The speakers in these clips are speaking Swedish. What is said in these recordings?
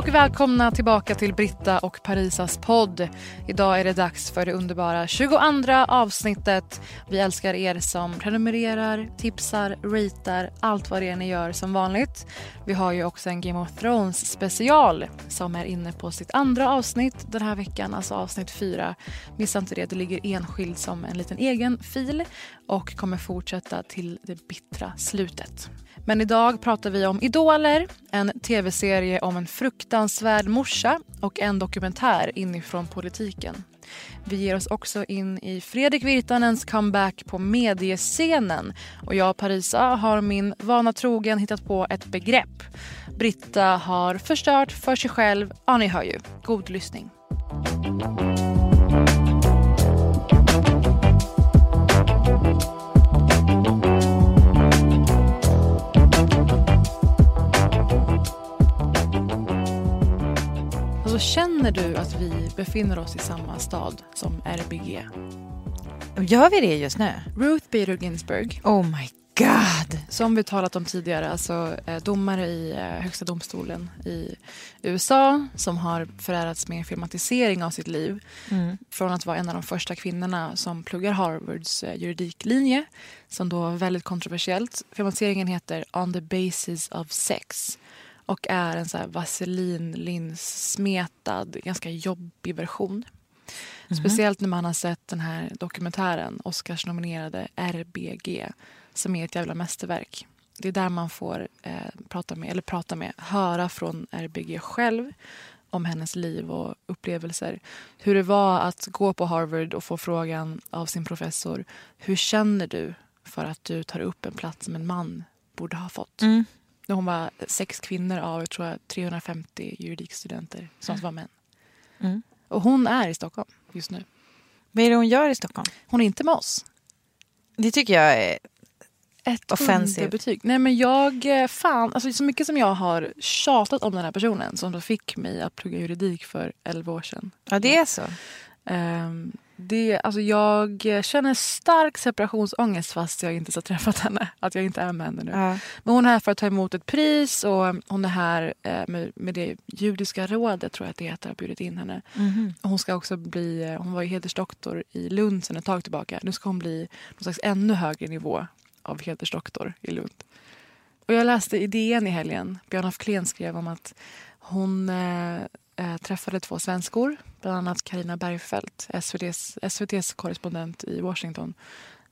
och välkomna tillbaka till Britta och Parisas podd. Idag är det dags för det underbara 22 avsnittet. Vi älskar er som prenumererar, tipsar, ratear, allt vad det är ni gör som vanligt. Vi har ju också en Game of Thrones special som är inne på sitt andra avsnitt den här veckan, alltså avsnitt fyra. Missa inte det, det ligger enskild som en liten egen fil och kommer fortsätta till det bittra slutet. Men idag pratar vi om Idoler, en tv-serie om en fruktansvärd morsa och en dokumentär inifrån politiken. Vi ger oss också in i Fredrik Virtanens comeback på mediescenen. Och jag, Parisa, har min vana trogen hittat på ett begrepp. Britta har förstört för sig själv. Ja, ni hör ju. God lyssning. Känner du att vi befinner oss i samma stad som RBG? Gör vi det just nu? Ruth Bader Ginsburg. Oh my god! Som vi talat om tidigare, alltså eh, domare i eh, högsta domstolen i USA som har förärats med en filmatisering av sitt liv. Mm. Från att vara en av de första kvinnorna som pluggar Harvards eh, juridiklinje som då var väldigt kontroversiellt. Filmatiseringen heter On the basis of sex och är en så här vaselinlinssmetad, ganska jobbig version. Mm. Speciellt när man har sett den här dokumentären, Oscarsnominerade RBG, som är ett jävla mästerverk. Det är där man får eh, prata med, eller prata med, höra från RBG själv om hennes liv och upplevelser. Hur det var att gå på Harvard och få frågan av sin professor. Hur känner du för att du tar upp en plats som en man borde ha fått? Mm. Hon var sex kvinnor av jag tror 350 juridikstudenter som mm. var män. Mm. Och hon är i Stockholm just nu. Vad är det hon gör i Stockholm? Hon är inte med oss. Det tycker jag är ett underbetyg. Nej men jag, eh, fan, alltså så mycket som jag har tjatat om den här personen som då fick mig att plugga juridik för 11 år sedan. Ja det är så. Um, det, alltså jag känner stark separationsångest fast jag inte har träffat henne. Att jag inte är med henne nu. Ja. Men hon är här för att ta emot ett pris och hon är här eh, med, med det judiska rådet tror jag att det heter har bjudit in henne. Mm. Hon ska också bli, eh, hon var ju hedersdoktor i Lund sedan ett tag tillbaka. Nu ska hon bli någon slags ännu högre nivå av hedersdoktor i Lund. Och jag läste i DN i helgen, Björn af Kleen skrev om att hon eh, eh, träffade två svenskor, bland annat Karina Bergfeldt, SVTs, SVTs korrespondent i Washington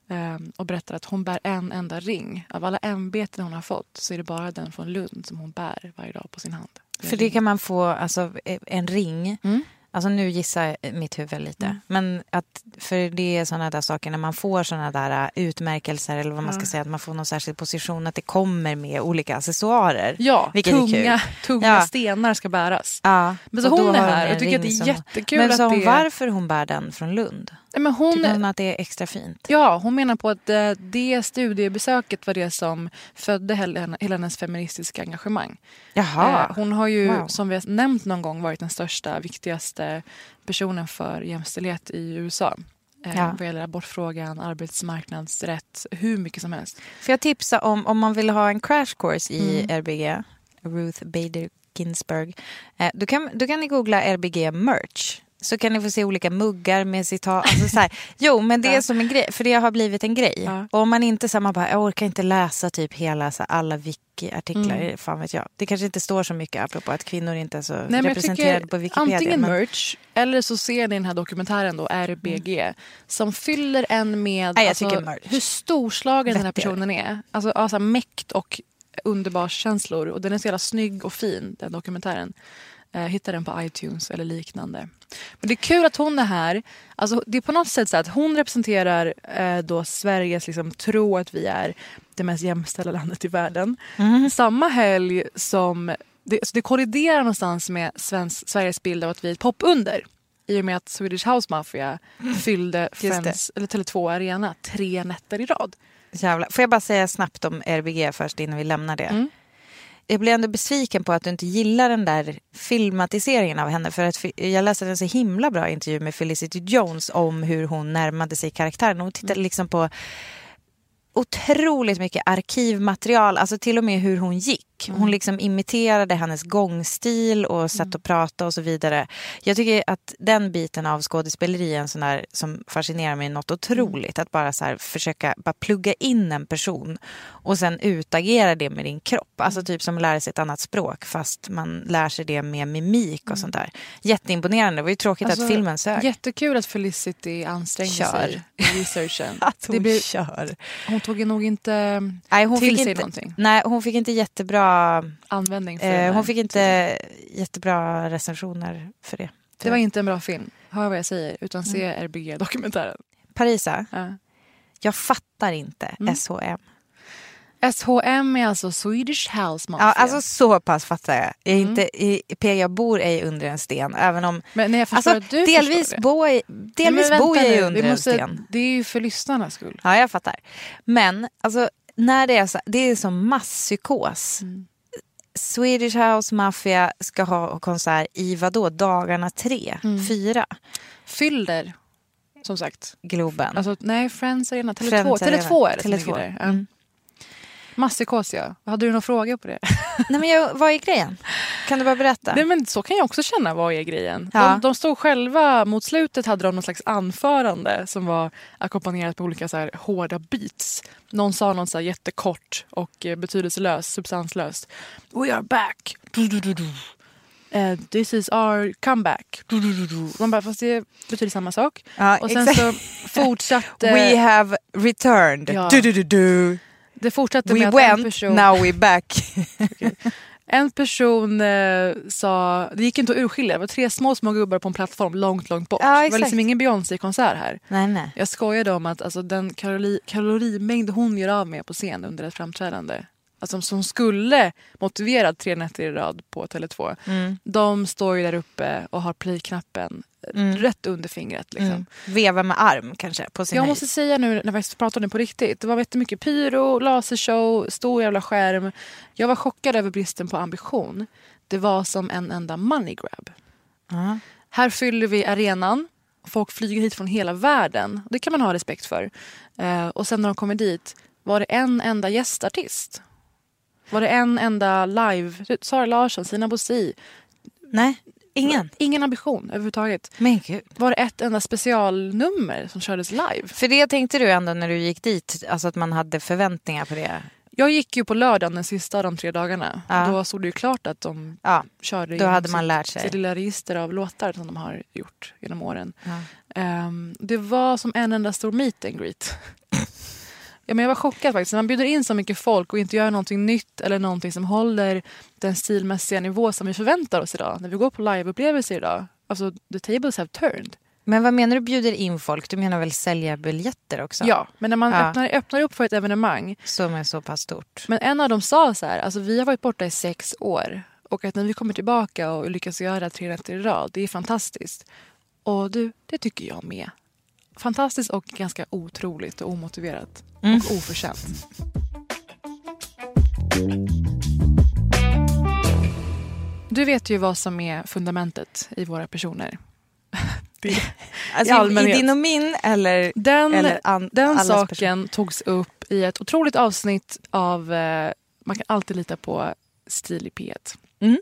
eh, och berättade att hon bär en enda ring. Av alla ämbeten hon har fått så är det bara den från Lund som hon bär varje dag på sin hand. För det kan man få alltså, en ring mm. Alltså nu gissar mitt huvud lite. Mm. Men att, för det är sådana där saker när man får sådana där äh, utmärkelser eller vad man ska säga, att man får någon särskild position, att det kommer med olika accessoarer. Ja, tunga, tunga ja. stenar ska bäras. Ja. Men så hon är här och jag tycker att det är jättekul Men så hon det... varför hon bär den från Lund? Men hon, Tycker hon att det är extra fint? Ja, hon menar på att det, det studiebesöket var det som födde hela, hennes feministiska engagemang. Jaha. Eh, hon har ju, wow. som vi har nämnt någon gång, varit den största, viktigaste personen för jämställdhet i USA. Eh, ja. Vad gäller abortfrågan, arbetsmarknadsrätt, hur mycket som helst. Får jag tipsa om, om man vill ha en crash course i mm. RBG, Ruth Bader Ginsburg. Eh, då, kan, då kan ni googla RBG merch så kan ni få se olika muggar med citat. Alltså så här, jo, men det är som en grej, för det har blivit en grej. Ja. Och om man inte så man bara, jag orkar inte läsa typ hela så alla wiki-artiklar, mm. fan vet jag. Det kanske inte står så mycket apropå att kvinnor inte är så Nej, representerade på Wikipedia. Antingen men... merch eller så ser ni den här dokumentären då, RBG, mm. som fyller en med Nej, alltså, hur storslagen den här personen är. Alltså, alltså mäkt och underbarskänslor. Och den är så jävla snygg och fin, den dokumentären. Eh, hitta den på iTunes eller liknande. Men det är kul att hon är här. Alltså, det är på något sätt så att hon representerar eh, då Sveriges liksom, tro att vi är det mest jämställda landet i världen. Mm. Samma helg som det, så det kolliderar någonstans med svensk, Sveriges bild av att vi är ett popunder. I och med att Swedish House Mafia mm. fyllde Friends, eller Tele2 Arena tre nätter i rad. Jävlar. Får jag bara säga snabbt om RBG först innan vi lämnar det. Mm jag blir ändå besviken på att du inte gillar den där filmatiseringen av henne. För att jag läste en så himla bra intervju med Felicity Jones om hur hon närmade sig karaktären. Hon tittade mm. liksom på otroligt mycket arkivmaterial, alltså till och med hur hon gick. Språk. Hon liksom imiterade hennes gångstil och sätt att prata och så vidare. Jag tycker att den biten av skådespeleri är en sån där som fascinerar mig något otroligt. Att bara så försöka bara plugga in en person och sen utagera det med din kropp. Alltså typ som att lära sig ett annat språk fast man lär sig det med mimik och sånt där. Jätteimponerande. Det var ju tråkigt Alltså, att filmen sög. Jättekul att Felicity ansträngde Kör. sig i researchen. Att hon det blir, kör. hon tog nog inte Nej, hon till fick sig inte, någonting. Nej, hon fick inte jättebra användning för Eh, hon fick inte jättebra recensioner för det. Det var inte en bra film. Hör vad jag säger. Utan se Mm. RBG-dokumentären. Parisa, Ja. jag fattar inte Mm. SHM. SHM är alltså Swedish House Mafia. Ja, alltså så pass fattar jag. jag är Mm. inte, i, jag bor ej under en sten. Även om, men nej, jag alltså, att du delvis jag, delvis Men bor jag ju under vi en måste, sten. Det är ju för lyssnarnas skull. Ja, jag fattar. Men alltså, när det är så, det är som masspsykos. Mm. Swedish House Mafia ska ha konsert i vadå, dagarna tre, Mm. fyra, Fyller, som sagt. Globen. Alltså, nej, Friends Arena. Tele2, Friends Arena. Tele2 är det som Tele2. ligger där. Mm. Masspsykos, ja. Hade du några frågor på det? Nej, men jag, vad är grejen? Kan du bara berätta? Nej, men så kan jag också känna, vad är grejen? Ja. De, de stod själva, mot slutet hade de någon slags anförande som var ackompanjerat med olika så här hårda beats. Någon sa något så här jättekort och eh, betydelselöst, substanslöst. We are back! Du, du, du. Eh, this is our comeback. De bara, fast det betyder samma sak. Ja, Och sen exakt. så fortsatte... We have returned. Ja. Du, du, du. Det fortsatte We med att en went, person... now we back. En person eh, sa, det gick inte att urskilja, det var tre små små gubbar på en plattform långt, långt bort. Ja, det var liksom ingen Beyoncé-konsert här. nej, nej. Jag skojade om att alltså, den kalori, kalorimängd hon gör av med på scen under ett framträdande, alltså, som skulle motivera tre nätter i rad på Tele2, Mm. de står ju där uppe och har play-knappen Mm. rätt under fingret. Liksom. Mm. Veva med arm kanske på sin Jag måste säga nu när vi pratar om det på riktigt. Det var jättemycket pyro, lasershow, stor jävla skärm. Jag var chockad över bristen på ambition. Det var som en enda money grab. Ja. Här fyller vi arenan. Folk flyger hit från hela världen. Det kan man ha respekt för. Eh, och sen när de kommer dit, var det en enda gästartist? Var det en enda live? Sara Larsson, Sina Bosi. Nej, ingen. Ingen ambition överhuvudtaget. Men gud. Var det ett enda specialnummer som kördes live? För det tänkte du ändå när du gick dit, alltså att man hade förväntningar på det. Jag gick ju på lördagen den sista av de tre dagarna. Ja. Då stod det ju klart att de Ja, körde då hade man lärt sig. sitt lilla register av låtar som de har gjort genom åren. Ja. Ehm, det var som en enda stor meet and greet. Ja, men jag var chockad faktiskt. När man bjuder in så mycket folk och inte gör någonting nytt eller någonting som håller den stilmässiga nivå som vi förväntar oss idag. När vi går på liveupplevelser idag. Alltså, the tables have turned. Men vad menar du bjuder in folk? Du menar väl sälja biljetter också? Ja, men när man Ja. öppnar, öppnar upp för ett evenemang Som är så pass stort. Men en av dem sa så här, alltså vi har varit borta i sex år och att när vi kommer tillbaka och lyckas göra tre nätter i rad, det är fantastiskt. Och du, det tycker jag med. Fantastiskt och ganska otroligt och omotiverat. Mm. Och oförtjänt. Du vet ju vad som är fundamentet i våra personer. Det, Alltså, I i, din och min eller, den eller an, den saken togs upp i ett otroligt avsnitt av eh, Man kan alltid lita på stil i P1. Mm.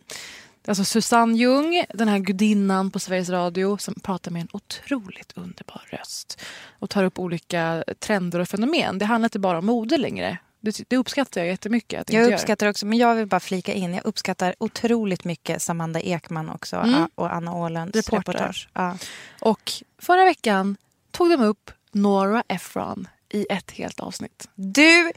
Alltså Susanne Ljung, den här gudinnan på Sveriges Radio som pratar med en otroligt underbar röst och tar upp olika trender och fenomen. Det handlar inte bara om mode längre. Det, det uppskattar jag jättemycket att Jag inte uppskattar också, men jag vill bara flika in, jag uppskattar otroligt mycket Samanda Ekman också Mm. och Anna Åhlunds Reporter. reportage. Ja. gör. Och förra veckan tog de upp Nora Ephron i ett helt avsnitt. Du,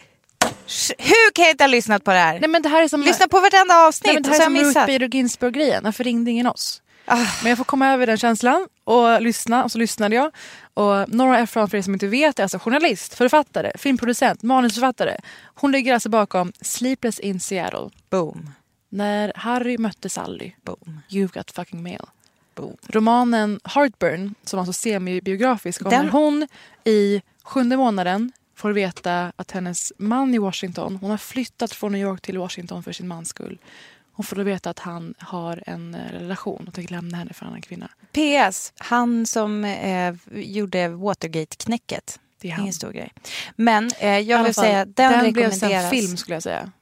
hur kan jag inte ha lyssnat på det här? Nej, men det här är som, Lyssna på vartenda avsnitt nej, men det här är som Ruth. Bader Ginsburg-grejen. Varför ringde ingen oss? Ah. Men jag får komma över den känslan och lyssna. Och så lyssnade jag. Och Nora Ephron, för er som inte vet, är alltså journalist, författare, filmproducent, manusförfattare. Hon ligger alltså bakom Sleepless in Seattle. Boom, När Harry mötte Sally. boom, You've got fucking mail. boom. Romanen Heartburn, som alltså semibiografisk, om Den- hon i sjunde månaden får veta att hennes man i Washington, hon har flyttat från New York till Washington för sin mans skull. Hon får då veta att han har en eh, relation och tänker lämna henne för en annan kvinna. PS, han som eh, gjorde Watergate-knäcket. Det är Ingen han. stor grej. Men eh, jag vill fall, säga, den, den blev sen rekommenderas. film skulle jag säga.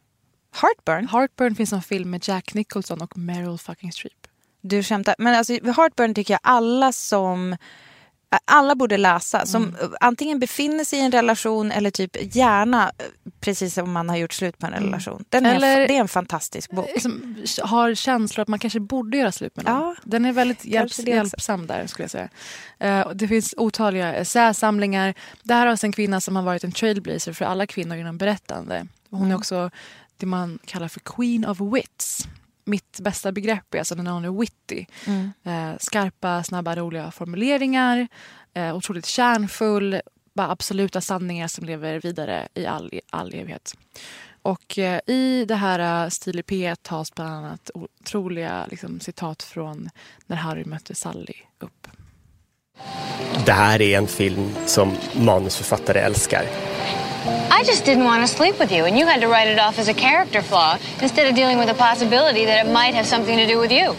Heartburn? Heartburn finns en film med Jack Nicholson och Meryl fucking Streep. Du skämtar. Men alltså, Heartburn tycker jag alla som alla borde läsa. Som mm. antingen befinner sig i en relation eller typ gärna precis som man har gjort slut på en mm. relation. Den eller, är, det är en fantastisk bok. Som har känslor att man kanske borde göra slut med någon. Ja, Den är väldigt hjälps, hjälpsam där skulle jag säga. Uh, det finns otaliga essäsamlingar. Det här är alltså en kvinna som har varit en trailblazer för alla kvinnor inom berättande. Hon mm. är också det man kallar för Queen of Wits mitt bästa begrepp är alltså när någon är witty. Mm. Eh, skarpa, snabba, roliga formuleringar. Eh, otroligt kärnfull. Bara absoluta sanningar som lever vidare i all, all evighet. Och eh, i det här uh, Stil P tas bland annat otroliga liksom, citat från När Harry mötte Sally upp. Det här är en film som manusförfattare älskar. I just didn't want to sleep with you, and you had to write it off as a character flaw instead of dealing with the possibility that it might have something to do with you.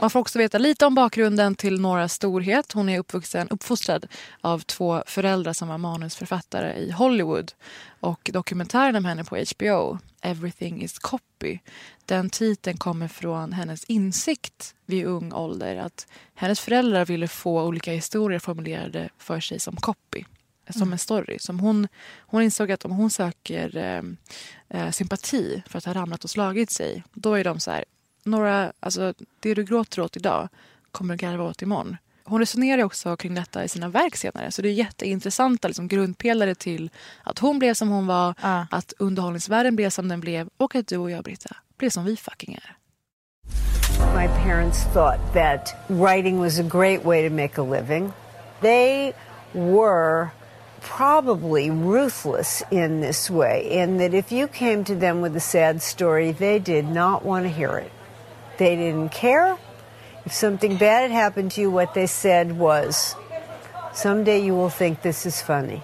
Man får också veta lite om bakgrunden till Noras storhet. Hon är uppvuxen, uppfostrad av två föräldrar som var manusförfattare i Hollywood. Och dokumentären om henne på HBO, Everything is copy, den titeln kommer från hennes insikt vid ung ålder att hennes föräldrar ville få olika historier formulerade för sig som copy som mm. en story. Som hon, hon insåg att om hon söker eh, eh, sympati för att ha ramlat och slagit sig, då är de så här, några, alltså, det du gråter åt idag kommer du garva åt imorgon. Hon resonerar också kring detta i sina verk senare. Så det är jätteintressanta liksom, grundpelare till att hon blev som hon var, uh. att underhållningsvärlden blev som den blev och att du och jag, Britta, blev som vi fucking är. My parents thought that writing was a great way to make a living. They were probably ruthless in this way, in that if you came to them with a sad story, they did not want to hear it. They didn't care. If something bad had happened to you, what they said was, Someday you will think this is funny.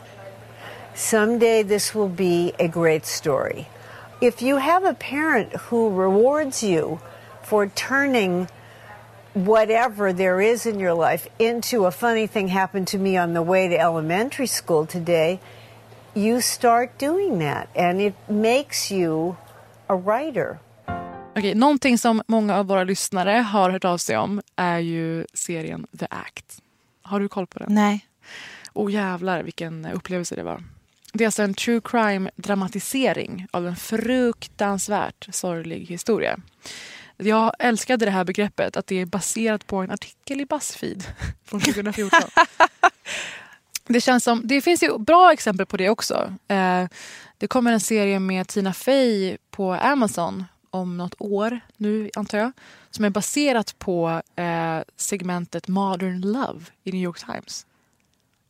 Someday this will be a great story. If you have a parent who rewards you for turning whatever there is in your life into a funny thing happened to me on the way to elementary school today, you start doing that and it makes you a writer. Okay, någonting som många av våra lyssnare har hört av sig om är ju serien The Act. Har du koll på den? Nej. Oh jävlar vilken upplevelse det var. Det är alltså en true crime dramatisering av en fruktansvärt sorglig historia. Jag älskade det här begreppet, att det är baserat på en artikel i Buzzfeed från 2014. det, känns som, det finns ju bra exempel på det också. Eh, det kommer en serie med Tina Fey på Amazon om något år nu, antar jag som är baserat på eh, segmentet Modern Love i New York Times.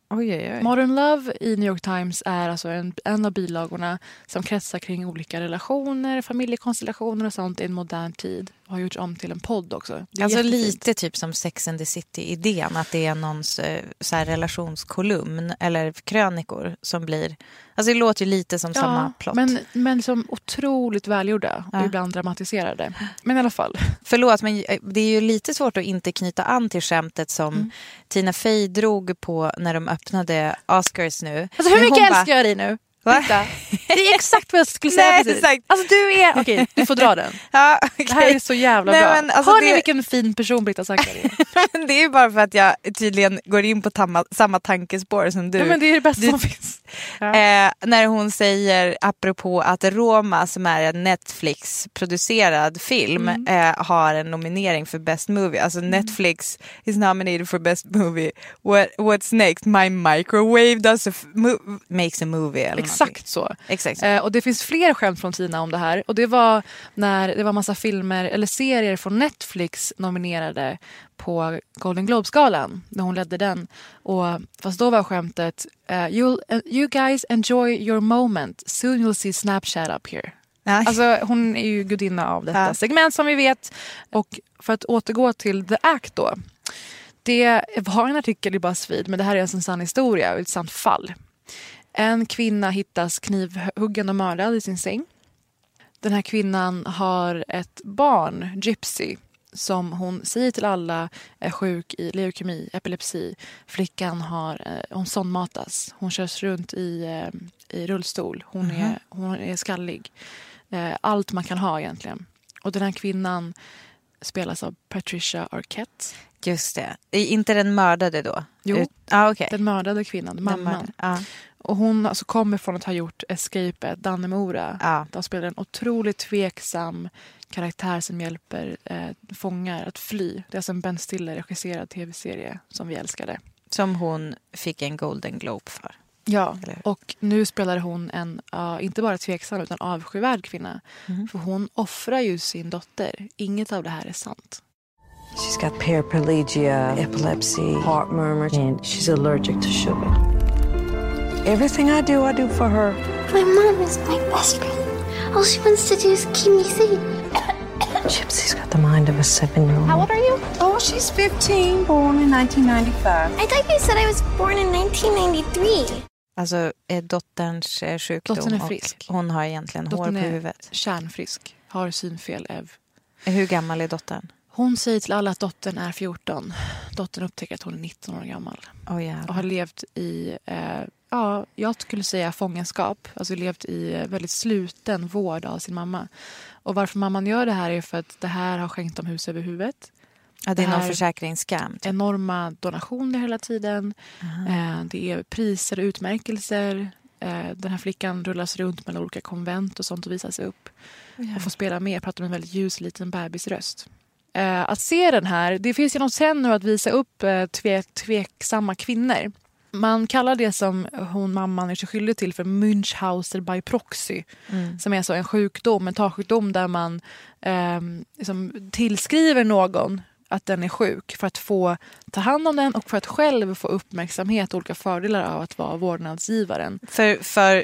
Oj, oj, oj. Modern Love i New York Times är alltså en, en av bilagorna som kretsar kring olika relationer, familjekonstellationer och sånt i en modern tid. Har gjorts om till en podd också. Alltså jättefint. lite typ som Sex and the City-idén. Att det är någons eh, så här, relationskolumn eller krönikor som blir Alltså det låter ju lite som ja, samma plott. Men, men som otroligt välgjorda och ja. ibland dramatiserade. Men i alla fall. Förlåt, men eh, det är ju lite svårt att inte knyta an till skämtet som mm. Tina Fey drog på när de öppnade Oscars nu. Alltså hur mycket älskar jag dig nu? Titta. Det är exakt vad jag skulle säga Nej, precis. Exakt. Alltså du är, okej okay, du får dra den. Ja, okay. Det här är så jävla Nej, bra. Men, alltså, Hör ni vilken fin person Britta Zackari är? det är bara för att jag tydligen går in på tamma, samma tankespår som du. Ja, men det är det bästa du, som finns. Ja. Eh, när hon säger, apropå att Roma som är en Netflix-producerad film mm. eh, har en nominering för Best Movie. Alltså mm. Netflix is nominated for Best Movie. What, what's next? My microwave does a makes a movie. Eller Exakt så. Exakt. Eh, och det finns fler skämt från Tina om det här. Och det var när det var massa filmer eller serier från Netflix nominerade på Golden Globe-galan när hon ledde den. Och, fast då var skämtet uh, you'll, uh, You guys enjoy your moment. Soon you'll see Snapchat up here. Alltså, hon är ju gudinna av detta ja. segment som vi vet. Och för att återgå till The Act då. Det var en artikel i Buzzfeed men det här är alltså en sann historia, ett sant fall. En kvinna hittas knivhuggen och mördad i sin säng. Den här kvinnan har ett barn, Gypsy, som hon säger till alla är sjuk i leukemi, epilepsi. Flickan har, eh, hon sondmatas. Hon körs runt i, eh, i rullstol. Hon, mm -hmm. är, hon är skallig. eh, allt man kan ha egentligen. Och den här kvinnan spelas av Patricia Arquette. Just det. Inte den mördade då? Jo. Ut- Ja, okej. Den mördade kvinnan, mamman. mördade. Ja. Och hon alltså kommer från att ha gjort Escape at Dannemora. Ja. De spelar en otroligt tveksam karaktär som hjälper eh, fångar att fly. Det är alltså en Ben Stiller regisserad tv-serie som vi älskade. Som hon fick en Golden Globe för. Ja, och nu spelar hon en, ja, inte bara tveksam utan avskyvärd kvinna. Mhm. För hon offrar ju sin dotter. Inget av det här är sant. She's got paraplegia, epilepsy, heart murmur, and she's allergic to sugar. Everything I do, I do for her. My mom is my best friend. All she wants to do is keep me safe. Gypsy's got the mind of a seven-year-old. How old are you? Oh, she's 15, born in 1995. I thought you said I was born in 1993. Alltså är dotterns eh, sjukdom Dottern är och frisk. hon har egentligen Dottern hår på är huvudet. kärnfrisk, har synfel, Ev. Hur gammal är dottern? Hon säger till alla att dottern är 14. Dottern upptäcker att hon är 19 år gammal. Oh, och har levt i, eh, ja, jag skulle säga fångenskap. Alltså levt i väldigt sluten vård av sin mamma. Och varför mamman gör det här är för att det här har skänkt dem hus över huvudet. ja, det är någon försäkringsskam. typ. Enorma donationer hela tiden. Eh, det är priser och utmärkelser. Eh, den här flickan rullas runt mellan olika konvent och sånt och visas upp. Och får spela med, pratar med en väldigt ljus liten bebisröst. Eh, att se den här, det finns genom sen nu att visa upp tve, tveksamma kvinnor. Man kallar det som hon mamman är sig skyldig till för Münchhauser by proxy. Mm. Som är så en sjukdom, mentalsjukdom där man eh, liksom tillskriver någon att den är sjuk för att få ta hand om den och för att själv få uppmärksamhet och olika fördelar av att vara vårdnadsgivaren. För, för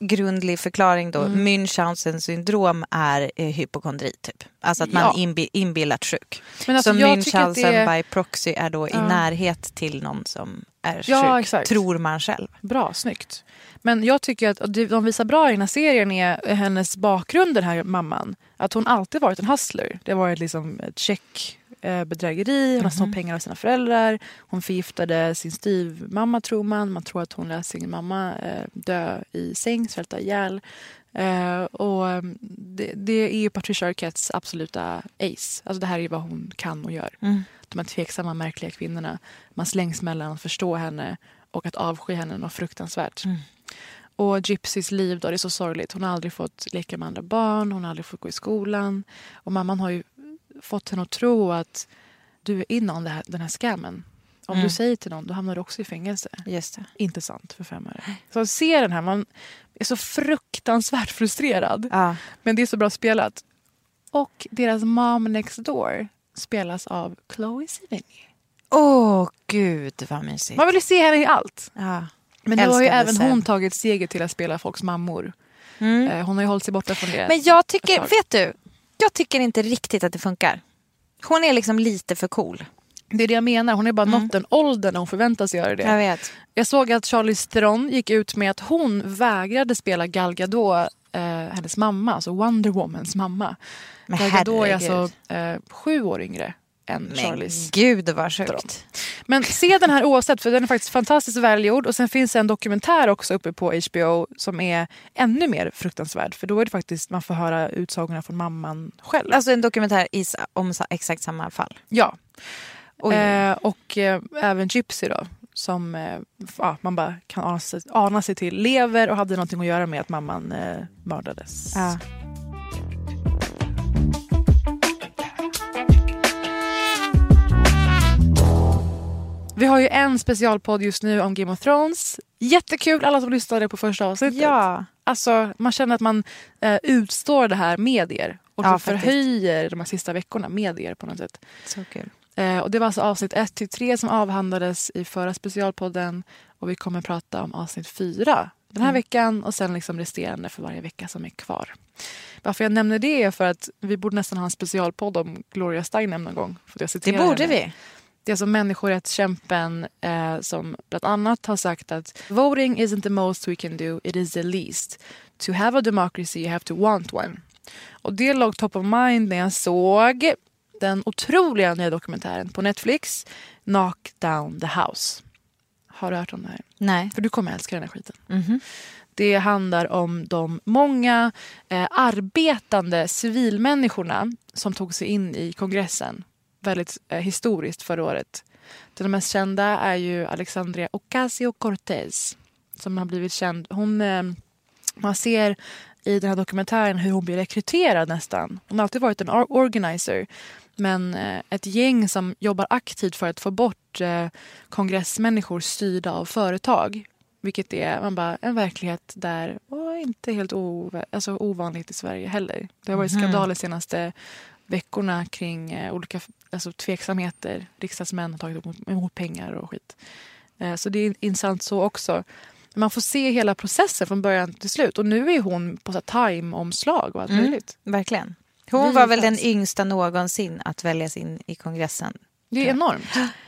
grundlig förklaring då. Mm. Münchhausens syndrom är eh, hypokondri typ. Alltså att man Ja. inbi, inbillat sjuk. Men alltså, så Münchhausen är- by proxy är då i Ja. närhet till någon som är Ja, sjuk. exakt. Tror man själv. Bra, snyggt. Men jag tycker att de visar bra i den här serien är hennes bakgrund, den här mamman. Att hon alltid varit en hustler. Det har varit liksom ett check eh, bedrägeri, hon har snott pengar av sina föräldrar. Hon förgiftade sin styvmamma tror man. Man tror att hon lät sin mamma eh, dö i säng, svälta ihjäl. Eh, och eh, det, det är ju Patricia Arquettes absoluta ace. Alltså det här är vad hon kan och gör. De här tveksamma, märkliga kvinnorna. Man slängs mellan att förstå henne och att avsky henne något fruktansvärt. Och Gypsys liv då, det är så sorgligt. Hon har aldrig fått leka med andra barn, hon har aldrig fått gå i skolan. Och mamman har ju fått henne att tro att du är in on det här, den här scammen. Om du säger till någon, då hamnar du också i fängelse. Just det. Inte sant för fem öre. Så se den här, man är så fruktansvärt frustrerad. Ja. Men det är så bra spelat. Och deras mom next door spelas av Chloe Sevigny. Åh gud vad mysigt. Man vill ju se henne i allt. Ja. Men nu har ju även Sev. hon tagit steget till att spela folks mammor. Eh, Hon har ju hållit sig borta från det. Men jag tycker, vet du, jag tycker inte riktigt att det funkar. Hon är liksom lite för cool. Det är det jag menar. Hon är bara nått den åldern när hon förväntas göra det. Jag vet. Jag såg att Charlize Theron gick ut med att hon vägrade spela Gal Gadot, eh, hennes mamma, alltså Wonder Womans mamma. Men Gal Gadot är alltså eh, sju år yngre än Men gud vad sjukt. Men se den här oavsett, för den är faktiskt fantastiskt välgjord. Och sen finns en dokumentär också uppe på HBO som är ännu mer fruktansvärd. För då är det faktiskt, man får höra utsagorna från mamman själv. Alltså en dokumentär i, sa- om exakt samma fall. ja. Eh, och eh, även Gypsy då. Som eh, ja, man bara kan ana sig, ana sig till lever och hade någonting att göra med att mamman eh, mördades. Ja. Vi har ju en specialpodd just nu om Game of Thrones. Jättekul alla som lyssnade på första avsnittet. Ja. Alltså, man känner att man eh, utstår det här med er. Och Ja, faktiskt. förhöjer de här sista veckorna med er på något sätt. Så kul. Eh, och det var alltså avsnitt 1 till 3 som avhandlades i förra specialpodden. Och vi kommer prata om avsnitt 4 den här veckan och sen liksom resterande för varje vecka som är kvar. Varför jag nämner det är för att vi borde nästan ha en specialpodd om Gloria Steinem någon gång. För jag Det borde henne. vi. Det är alltså människorättskämpen eh, som bland annat har sagt att voting isn't the most we can do, it is the least. To have a democracy you have to want one. Och det låg top of mind när jag såg den otroliga nya dokumentären på Netflix, Knock down the house. Har du hört om det här? Nej. För du kommer älska den här skiten. Mhm. Det handlar om de många eh, arbetande civilmänniskorna som tog sig in i kongressen. Väldigt eh, historiskt förra året. Den mest kända är ju Alexandria Ocasio-Cortez som har blivit känd. Hon, eh, man ser i den här dokumentären hur hon blir rekryterad nästan. Hon har alltid varit en or- organizer. Men eh, ett gäng som jobbar aktivt för att få bort eh, kongressmänniskor styrda av företag. Vilket är man bara, en verklighet där och inte helt ov alltså ovanligt i Sverige heller. Det har varit skandaler de senaste veckorna kring eh, olika alltså, tveksamheter. Riksdagsmän har tagit emot, emot pengar och skit. Eh, så det är intressant så också. Man får se hela processen från början till slut. Och nu är hon på time-omslag och allt möjligt. Verkligen. Hon var väl den yngsta någonsin att väljas in i kongressen. Det är enormt.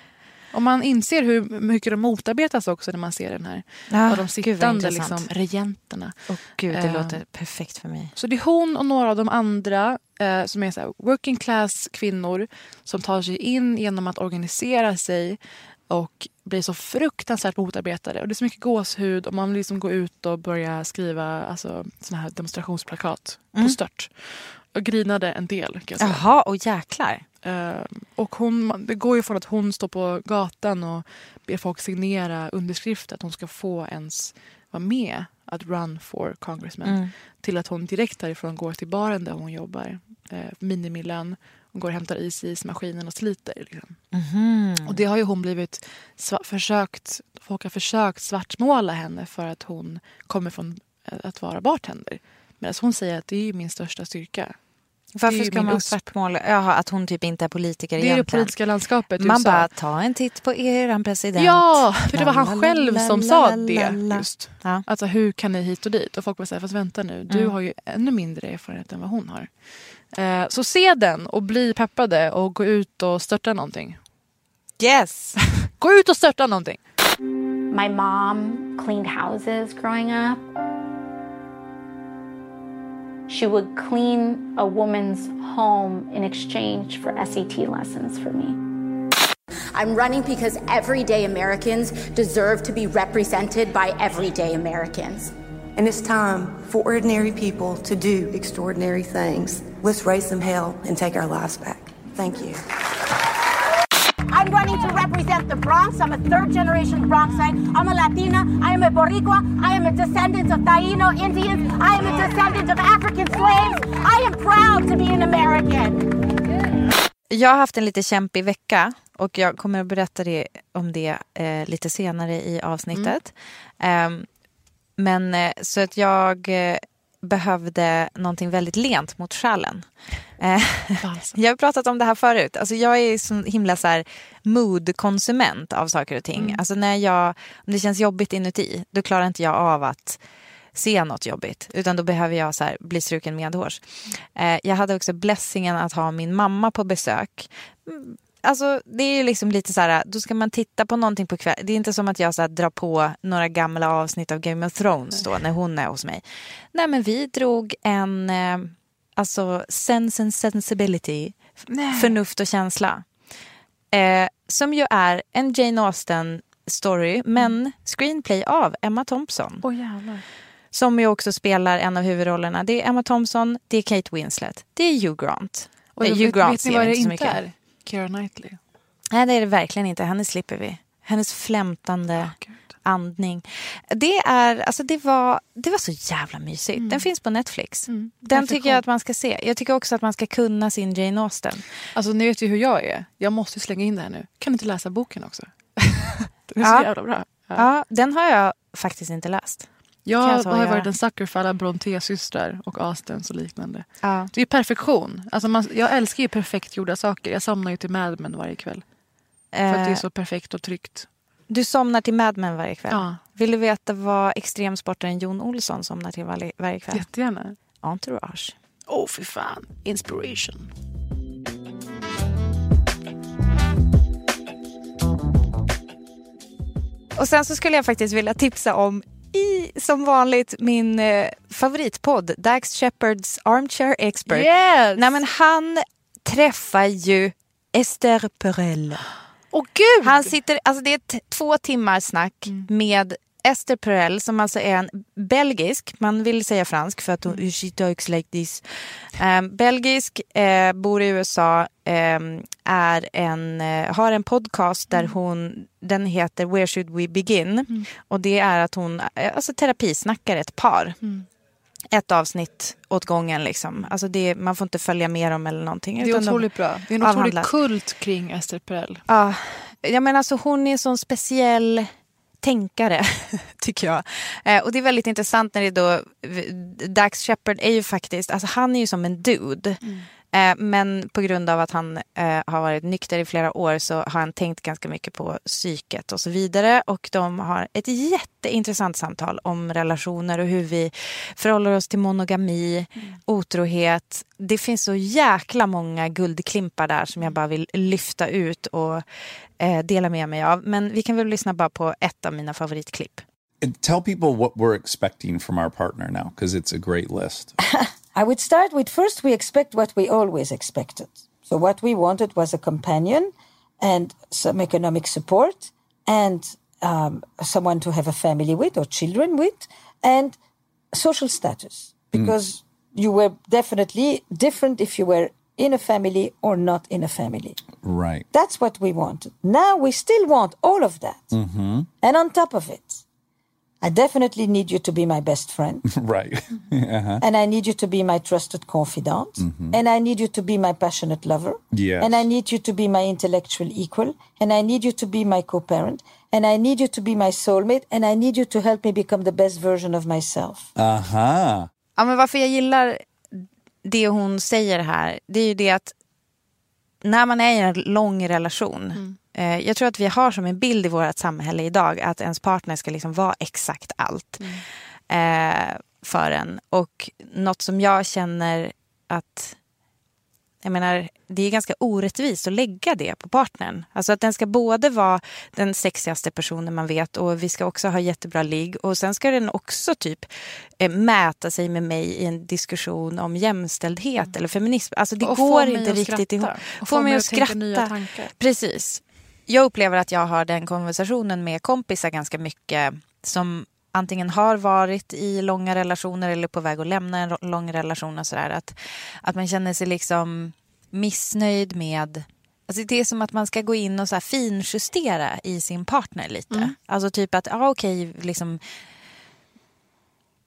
Och man inser hur mycket de motarbetas också när man ser den här. Ja, av de sittande liksom, regenterna. Åh gud, det Eh. låter perfekt för mig. Så det är hon och några av de andra eh, som är så här, working class kvinnor som tar sig in genom att organisera sig och blir så fruktansvärt motarbetade. Och det är så mycket gåshud och man vill liksom gå ut och börja skriva alltså, såna här demonstrationsplakat på stört. Och grinade en del kan jag säga. Jaha, och jäklar. Eh, och hon, det går ju från att hon står på gatan och ber folk signera underskrifter att hon ska få ens vara med att run for congressman Mm. till att hon direkt därifrån går till baren där hon jobbar, eh, minimilön. Hon går och hämtar is i ismaskinen och sliter. Liksom. Mhm. Och det har ju hon blivit försökt, folk har försökt svartmåla henne för att hon kommer från eh, att vara bartender. Medan hon säger att det är min största styrka. Varför ska man svartmåla? Jaha, att hon typ inte är politiker Det är det egentligen. politiska landskapet Man USA. bara, ta en titt på eran president. Ja, för det var han själv la, som la, sa la, det la. just. Ja. Alltså hur kan ni hit och dit? Och folk bara fast vänta nu, du Mm. har ju ännu mindre erfarenhet än vad hon har. Eh, så se den och bli peppade och gå ut och störta någonting. Yes! Gå ut och störta någonting! My mom cleaned houses growing up. She would clean a woman's home in exchange for SAT lessons for me. I'm running because everyday Americans deserve to be represented by everyday Americans. And it's time for ordinary people to do extraordinary things. Let's raise some hell and take our lives back. Thank you. I'm running to represent the Bronx. I'm a third generation Bronxite. I'm a Latina. I am a Boricua. I am a descendant of Taino Indians. I am a descendant of African slaves. I am proud to be an American. Jag har haft en lite kämpig vecka och jag kommer att berätta det, om det eh, lite senare i avsnittet. Ehm, men eh, så att jag eh, behövde någonting väldigt lent mot själen. Eh, jag har pratat om det här förut. Alltså jag är så himla så här mood-konsument av saker och ting. Alltså när jag, om det känns jobbigt inuti, då klarar inte jag av att se något jobbigt. Utan då behöver jag så här bli struken medhårs. Eh, jag hade också blessingen att ha min mamma på besök. Mm, Alltså det är ju liksom lite så här, då ska man titta på någonting på kväll. Det är inte som att jag så här, drar på några gamla avsnitt av Game of Thrones då när hon är hos mig. Nej men vi drog en, eh, alltså sense and sensibility, förnuft och känsla. Eh, som ju är en Jane Austen story, men screenplay av Emma Thompson. Jävlar. Som ju också spelar en av huvudrollerna. Det är Emma Thompson, det är Kate Winslet, det är Hugh Grant. Och Nej, vet, Hugh Grant vet ni vad det inte är? Keira Knightley. Nej det är det verkligen inte, henne slipper vi. Hennes flämtande Gud. Andning. Det, är, alltså det, var, det var så jävla mysigt. Den finns på Netflix. Den tycker jag att man ska se. Jag tycker också att man ska kunna sin Jane Austen. Alltså ni vet ju hur jag är. Jag måste slänga in det här nu. Kan du inte läsa boken också? Den är så Ja. jävla bra. Ja. Ja, den har jag faktiskt inte läst. Jag har varit en sucker för alla Brontë-systrar och Austens och liknande. Ja. Det är perfektion. Alltså man, jag älskar ju perfekt gjorda saker. Jag somnar ju till Mad Men varje kväll. För att det är Eh, så perfekt och tryggt. Du somnar till Mad Men varje kväll. Ja. Vill du veta vad extremsportaren Jon Olsson somnar till varje, varje kväll? Jättegärna. Entourage. Åh oh, fy fan. Inspiration. Och sen så skulle jag faktiskt vilja tipsa om i, som vanligt, min eh, favoritpodd, Dax Shepherds Armchair Expert. Yes! Nej men han träffar ju Esther Perel. Åh gud! Han sitter, alltså det är två timmar snack med Esther Perel som alltså är en belgisk, man vill säga fransk för att hon, Mm. she talks like this. Um, belgisk, eh, bor i USA, ehm, är en, eh, har en podcast Mm. där hon, den heter Where should we begin? Och det är att hon eh, alltså terapisnackar ett par. Mm. Ett avsnitt åt gången liksom. Alltså det, man får inte följa med dem eller någonting. Det är utan de otroligt bra. Det är en otrolig avhandlar. kult kring Esther Perel. Ja, jag menar alltså hon är en sån speciell tänkare, tycker jag. Eh, och det är väldigt intressant när det då, Dax Shepard är ju faktiskt, alltså han är ju som en dude. Eh, men på grund av att han eh, har varit nykter i flera år så har han tänkt ganska mycket på psyket och så vidare. Och de har ett jätteintressant samtal om relationer och hur vi förhåller oss till monogami, otrohet. Det finns så jäkla många guldklimpar där som jag bara vill lyfta ut och eh, dela med mig av. Men vi kan väl lyssna bara på ett av mina favoritklipp. And Tell people what we're expecting from our partner now, because it's a great list. I would start with first, we expect what we always expected. So, what we wanted was a companion and some economic support and um, someone to have a family with or children with and social status. Because you were definitely different if you were in a family or not in a family. Right. That's what we wanted. Now we still want all of that. Mm-hmm. And on top of it, I definitely need you to be my best friend. right. uh-huh. and I need you to be my trusted confidant. Mhm. And I need you to be my passionate lover. Yes. And I need you to be my intellectual equal. And I need you to be my co parent. And I need you to be my soulmate. And I need you to help me become the best version of myself. Aha. Ja, men varför jag gillar det hon säger här, det är ju det att när man är i en lång relation, eh, jag tror att vi har som en bild i vårt samhälle idag att ens partner ska liksom vara exakt allt eh, för en. Och något som jag känner att jag menar, det är ganska orättvist att lägga det på partnern. Alltså att den ska både vara den sexigaste personen man vet och vi ska också ha jättebra ligg. Och sen ska den också typ eh, mäta sig med mig i en diskussion om jämställdhet eller feminism. Alltså det Och går inte riktigt ihop. Och Få mig att skratta. Precis. Jag upplever att jag har den konversationen med kompisar ganska mycket som antingen har varit i långa relationer eller på väg att lämna en lång relation och sådär. Att, att man känner sig liksom missnöjd med Alltså det är som att man ska gå in och så här finjustera i sin partner lite. Mm. Alltså typ att, ja okej, liksom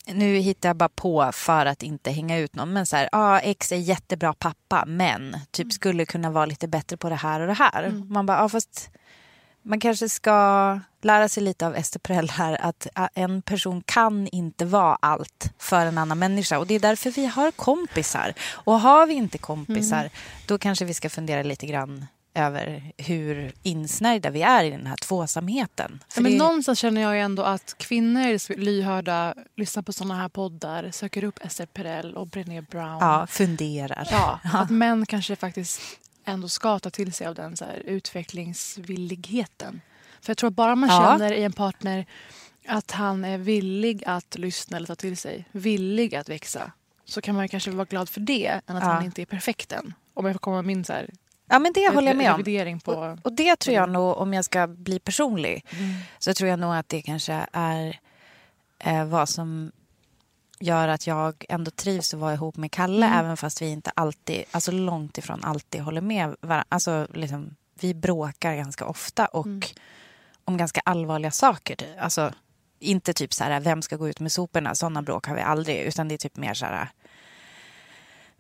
nu hittar jag bara på för att inte hänga ut någon. Men så här, ja, X är jättebra pappa, men typ skulle kunna vara lite bättre på det här och det här. Mm. Man bara, ja fast man kanske ska lära sig lite av Ester Perel här att ä, en person kan inte vara allt för en annan människa och det är därför vi har kompisar. Och har vi inte kompisar Mm. då kanske vi ska fundera lite grann över hur insnärjda vi är i den här tvåsamheten. Ja, men det- någonstans känner jag ändå att kvinnor är lyhörda, lyssnar på såna här poddar, söker upp Esther Perel och Brené Brown. Ja, funderar. Ja, att män kanske faktiskt ändå ska ta till sig av den så utvecklingsvilligheten. För jag tror att bara man Ja. känner i en partner att han är villig att lyssna eller ta till sig, villig att växa, så kan man kanske vara glad för det än att Ja. han inte är perfekt än. Om jag får komma med min så Ja, men det håller jag med om. på... Och, och det tror jag nog, om jag ska bli personlig, Mm. så tror jag nog att det kanske är eh, vad som gör att jag ändå trivs att vara ihop med Kalle, Mm. även fast vi inte alltid, alltså långt ifrån alltid håller med varandra. Alltså liksom, vi bråkar ganska ofta och Mm. om ganska allvarliga saker. Alltså, inte typ så här, vem ska gå ut med soporna? Sådana bråk har vi aldrig, utan det är typ mer så här,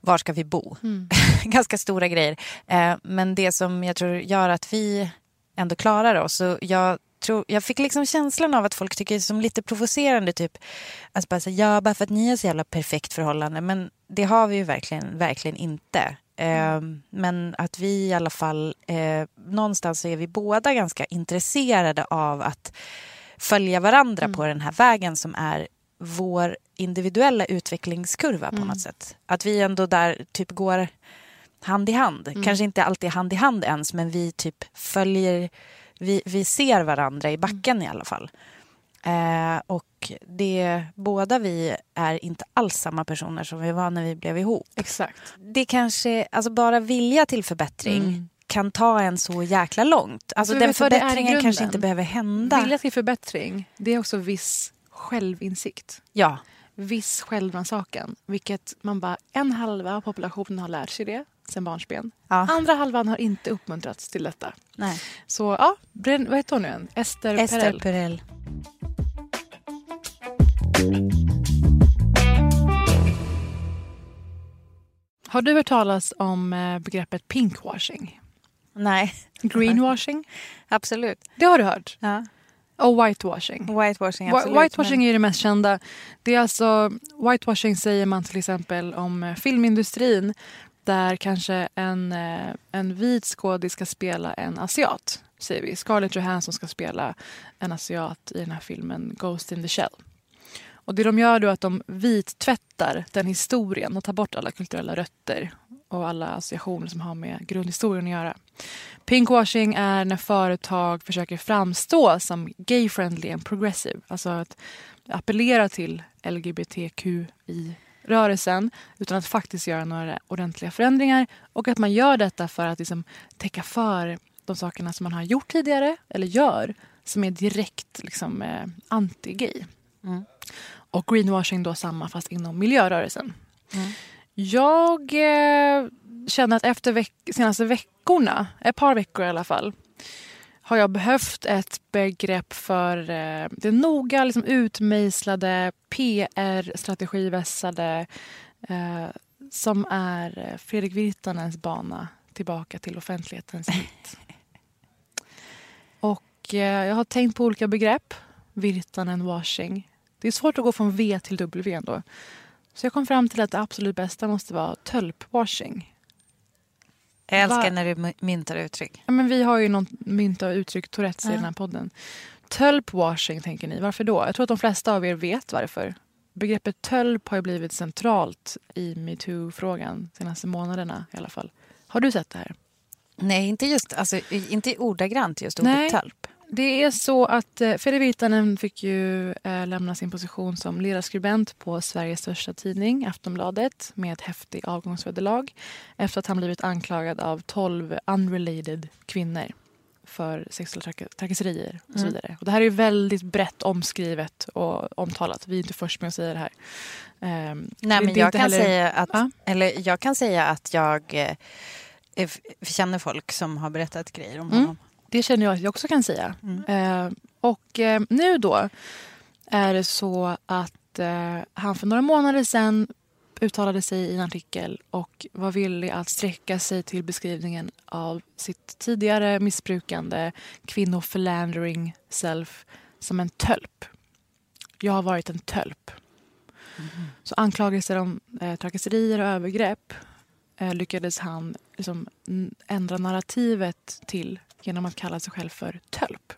var ska vi bo? Mm. ganska stora grejer. Eh, men det som jag tror gör att vi ändå klarar oss. Så jag, tror, jag fick liksom känslan av att folk tycker det är som lite provocerande. Typ, att bara säga, ja, bara för att ni har så jävla perfekt förhållande. Men det har vi ju verkligen, verkligen inte. Eh, men att vi i alla fall, eh, någonstans så är vi båda ganska intresserade av att följa varandra på den här vägen som är vår individuella utvecklingskurva på Mm. något sätt. Att vi ändå där typ går hand i hand. Mm. Kanske inte alltid hand i hand ens, men vi typ följer, vi, vi ser varandra i backen i alla fall. Eh, och det, båda vi är inte alls samma personer som vi var när vi blev ihop. Exakt. Det kanske, alltså bara vilja till förbättring Mm. kan ta en så jäkla långt. Alltså den förbättringen kanske inte behöver hända. Vilja till förbättring, det är också viss självinsikt. Ja. Viss självrannsakan. Vilket man bara, en halva av populationen har lärt sig det sen barnsben. Ja. Andra halvan har inte uppmuntrats till detta. Nej. Så ja, vad heter hon nu igen? Ester, Ester Perel. Perel. Har du hört talas om eh, begreppet pinkwashing? Nej. Greenwashing? Absolut. Det har du hört? Ja. Och whitewashing? Whitewashing, Whi- absolut. Whitewashing men- är det mest kända. Det är alltså, whitewashing säger man till exempel om eh, filmindustrin där kanske en, eh, en vit skådis ska spela en asiat. Säger vi. Scarlett Johansson ska spela en asiat i den här filmen Ghost in the Shell. Och det de gör då är att de vittvättar den historien och tar bort alla kulturella rötter och alla associationer som har med grundhistorien att göra. Pinkwashing är när företag försöker framstå som gay-friendly and progressive. Alltså att appellera till LGBTQI-rörelsen utan att faktiskt göra några ordentliga förändringar. Och att man gör detta för att liksom täcka för de sakerna som man har gjort tidigare eller gör som är direkt liksom, eh, anti-gay. Mm. Och greenwashing då samma fast inom miljörörelsen. Jag eh, känner att efter veck- senaste veckorna, ett par veckor i alla fall, har jag behövt ett begrepp för eh, det noga liksom, utmejslade, PR-strategivässade eh, som är eh, Fredrik Virtanens bana tillbaka till offentlighetens mitt. Och eh, jag har tänkt på olika begrepp. Virtanen, washing. Det är svårt att gå från V till W ändå. Så jag kom fram till att det absolut bästa måste vara tölpwashing. Jag älskar Va- när du my- myntar uttryck. Ja, men vi har ju något mynt av uttryck Tourettes i Ja. den här podden. Tölpwashing tänker ni. Varför då? Jag tror att de flesta av er vet varför. Begreppet tölp har ju blivit centralt i metoo-frågan de senaste månaderna i alla fall. Har du sett det här? Nej, inte just alltså, inte ordagrant just ordet Nej. tölp. Det är så att eh, Fredrik Virtanen fick ju eh, lämna sin position som ledarskribent på Sveriges största tidning, Aftonbladet, med ett häftigt avgångsvederlag efter att han blivit anklagad av 12 unrelated kvinnor för sexuella traka- trakasserier och så Mm. vidare. Och det här är ju väldigt brett omskrivet och omtalat. Vi är inte först med att säga det här. Det Nej, men jag kan, heller- säga att, Ja. eller jag kan säga att jag eh, känner folk som har berättat grejer om Mm. honom. Det känner jag att jag också kan säga. Mm. Eh, och eh, nu då är det så att eh, han för några månader sedan uttalade sig i en artikel och var villig att sträcka sig till beskrivningen av sitt tidigare missbrukande kvinnoförlandering self som en tölp. Jag har varit en tölp. Så anklagelser om eh, trakasserier och övergrepp eh, lyckades han liksom, ändra narrativet till genom att kalla sig själv för tölp.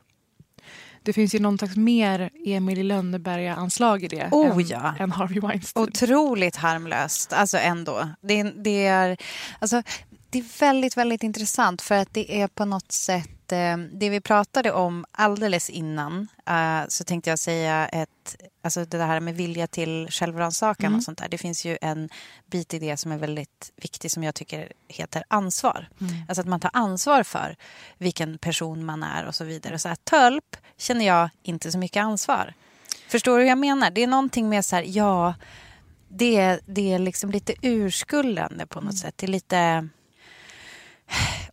Det finns ju någon slags mer Emil i Lönneberga-anslag i det Oh, än, ja. än Harvey Weinstein. Otroligt harmlöst, alltså ändå. Det, det, är, alltså, det är väldigt, väldigt intressant för att det är på något sätt eh, det vi pratade om alldeles innan eh, så tänkte jag säga ett, alltså det här med vilja till självrannsakan Mm. och sånt där. Det finns ju en bit i det som är väldigt viktig som jag tycker heter ansvar. Mm. Alltså att man tar ansvar för vilken person man är och så vidare. Så här, tölp känner jag inte så mycket ansvar. Förstår du hur jag menar? Det är någonting med så här, ja, det, är- det är liksom lite urskuldande på något sätt. Det är lite...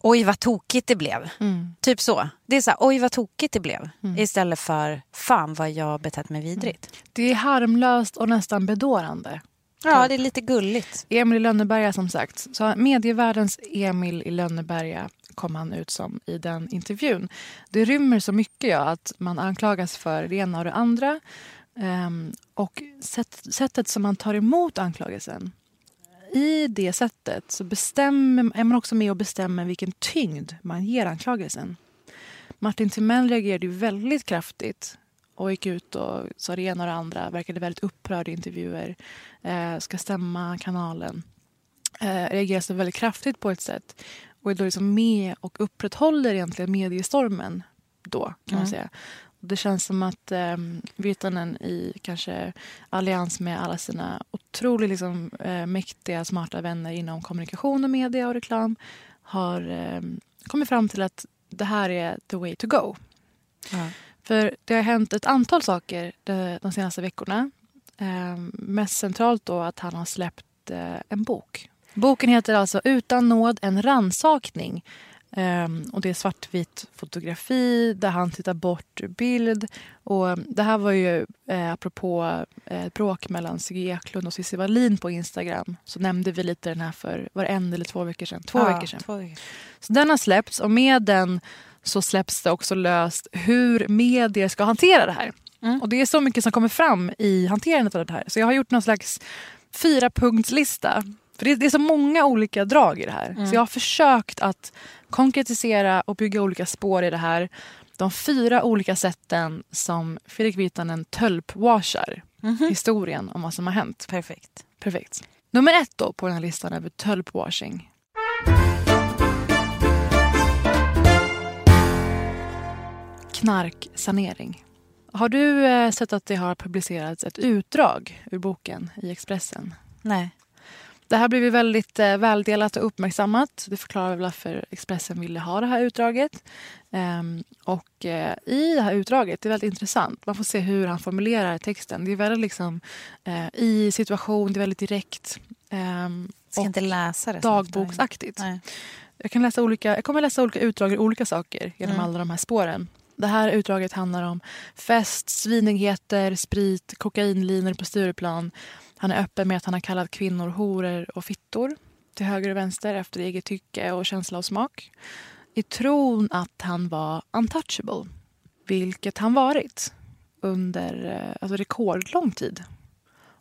Oj, vad tokigt det blev. Mm. Typ så. Det är så här, oj vad tokigt det blev. Mm. Istället för, fan vad jag betett mig vidrigt. Det är harmlöst och nästan bedårande. Ja, det är lite gulligt. Emil i Lönneberga som sagt. Så medievärldens Emil i Lönneberga kom han ut som i den intervjun. Det rymmer så mycket ja, att man anklagas för det ena och det andra. Ehm, och sätt, sättet som man tar emot anklagelsen. I det sättet så bestämmer, är man också med och bestämmer vilken tyngd man ger anklagelsen. Martin Timell reagerade ju väldigt kraftigt och gick ut och sa det ena och det andra. Verkade väldigt upprörd i intervjuer. Eh, ska stämma kanalen. Eh, reagerar så väldigt kraftigt på ett sätt. Och är då liksom med och upprätthåller egentligen mediestormen då kan man Mm. säga. Det känns som att eh, Virtanen i kanske allians med alla sina otroligt liksom, eh, mäktiga, smarta vänner inom kommunikation och media och reklam har eh, kommit fram till att det här är the way to go. För det har hänt ett antal saker de, de senaste veckorna. Eh, mest centralt då att han har släppt eh, en bok. Boken heter alltså Utan nåd, en ransakning. Um, och det är svartvit fotografi där han tittar bort ur bild. Och det här var ju eh, apropå eh, bråk mellan Sigge Eklund och Cissi Wallin på Instagram. Så nämnde vi lite den här för var en eller två veckor sedan. Två Ja, veckor sedan. två veckor. Så den har släppts och med den så släpps det också löst hur medier ska hantera det här. Och det är så mycket som kommer fram i hanterandet av det här. Så jag har gjort någon slags fyra punktslista. För det är, det är så många olika drag i det här. Mm. Så jag har försökt att konkretisera och bygga olika spår i det här. De fyra olika sätten som Fredrik Virtanen tölpwashar historien om vad som har hänt. Perfekt. Perfekt. Nummer ett då på den här listan över tölpwashing. Knarksanering. Har du eh, sett att det har publicerats ett utdrag ur boken i Expressen? Nej. Det här blev ju väldigt eh, väldelat och uppmärksammat. Det förklarar varför Expressen ville ha det här utdraget. Ehm, och eh, i det här utdraget, det är väldigt intressant. Man får se hur han formulerar texten. Det är väldigt liksom eh, i situation, det är väldigt direkt. Um, Ska inte läsa det. Dagboksaktigt. Nej. Jag, kan läsa olika, jag kommer läsa olika utdrag ur olika saker genom Mm. alla de här spåren. Det här utdraget handlar om fest, svinigheter, sprit, kokainlinor på Stureplan. Han är öppen med att han har kallat kvinnor horor och fittor till höger och vänster efter eget tycke och känsla och smak. I tron att han var untouchable, vilket han varit under eh, alltså rekordlång tid.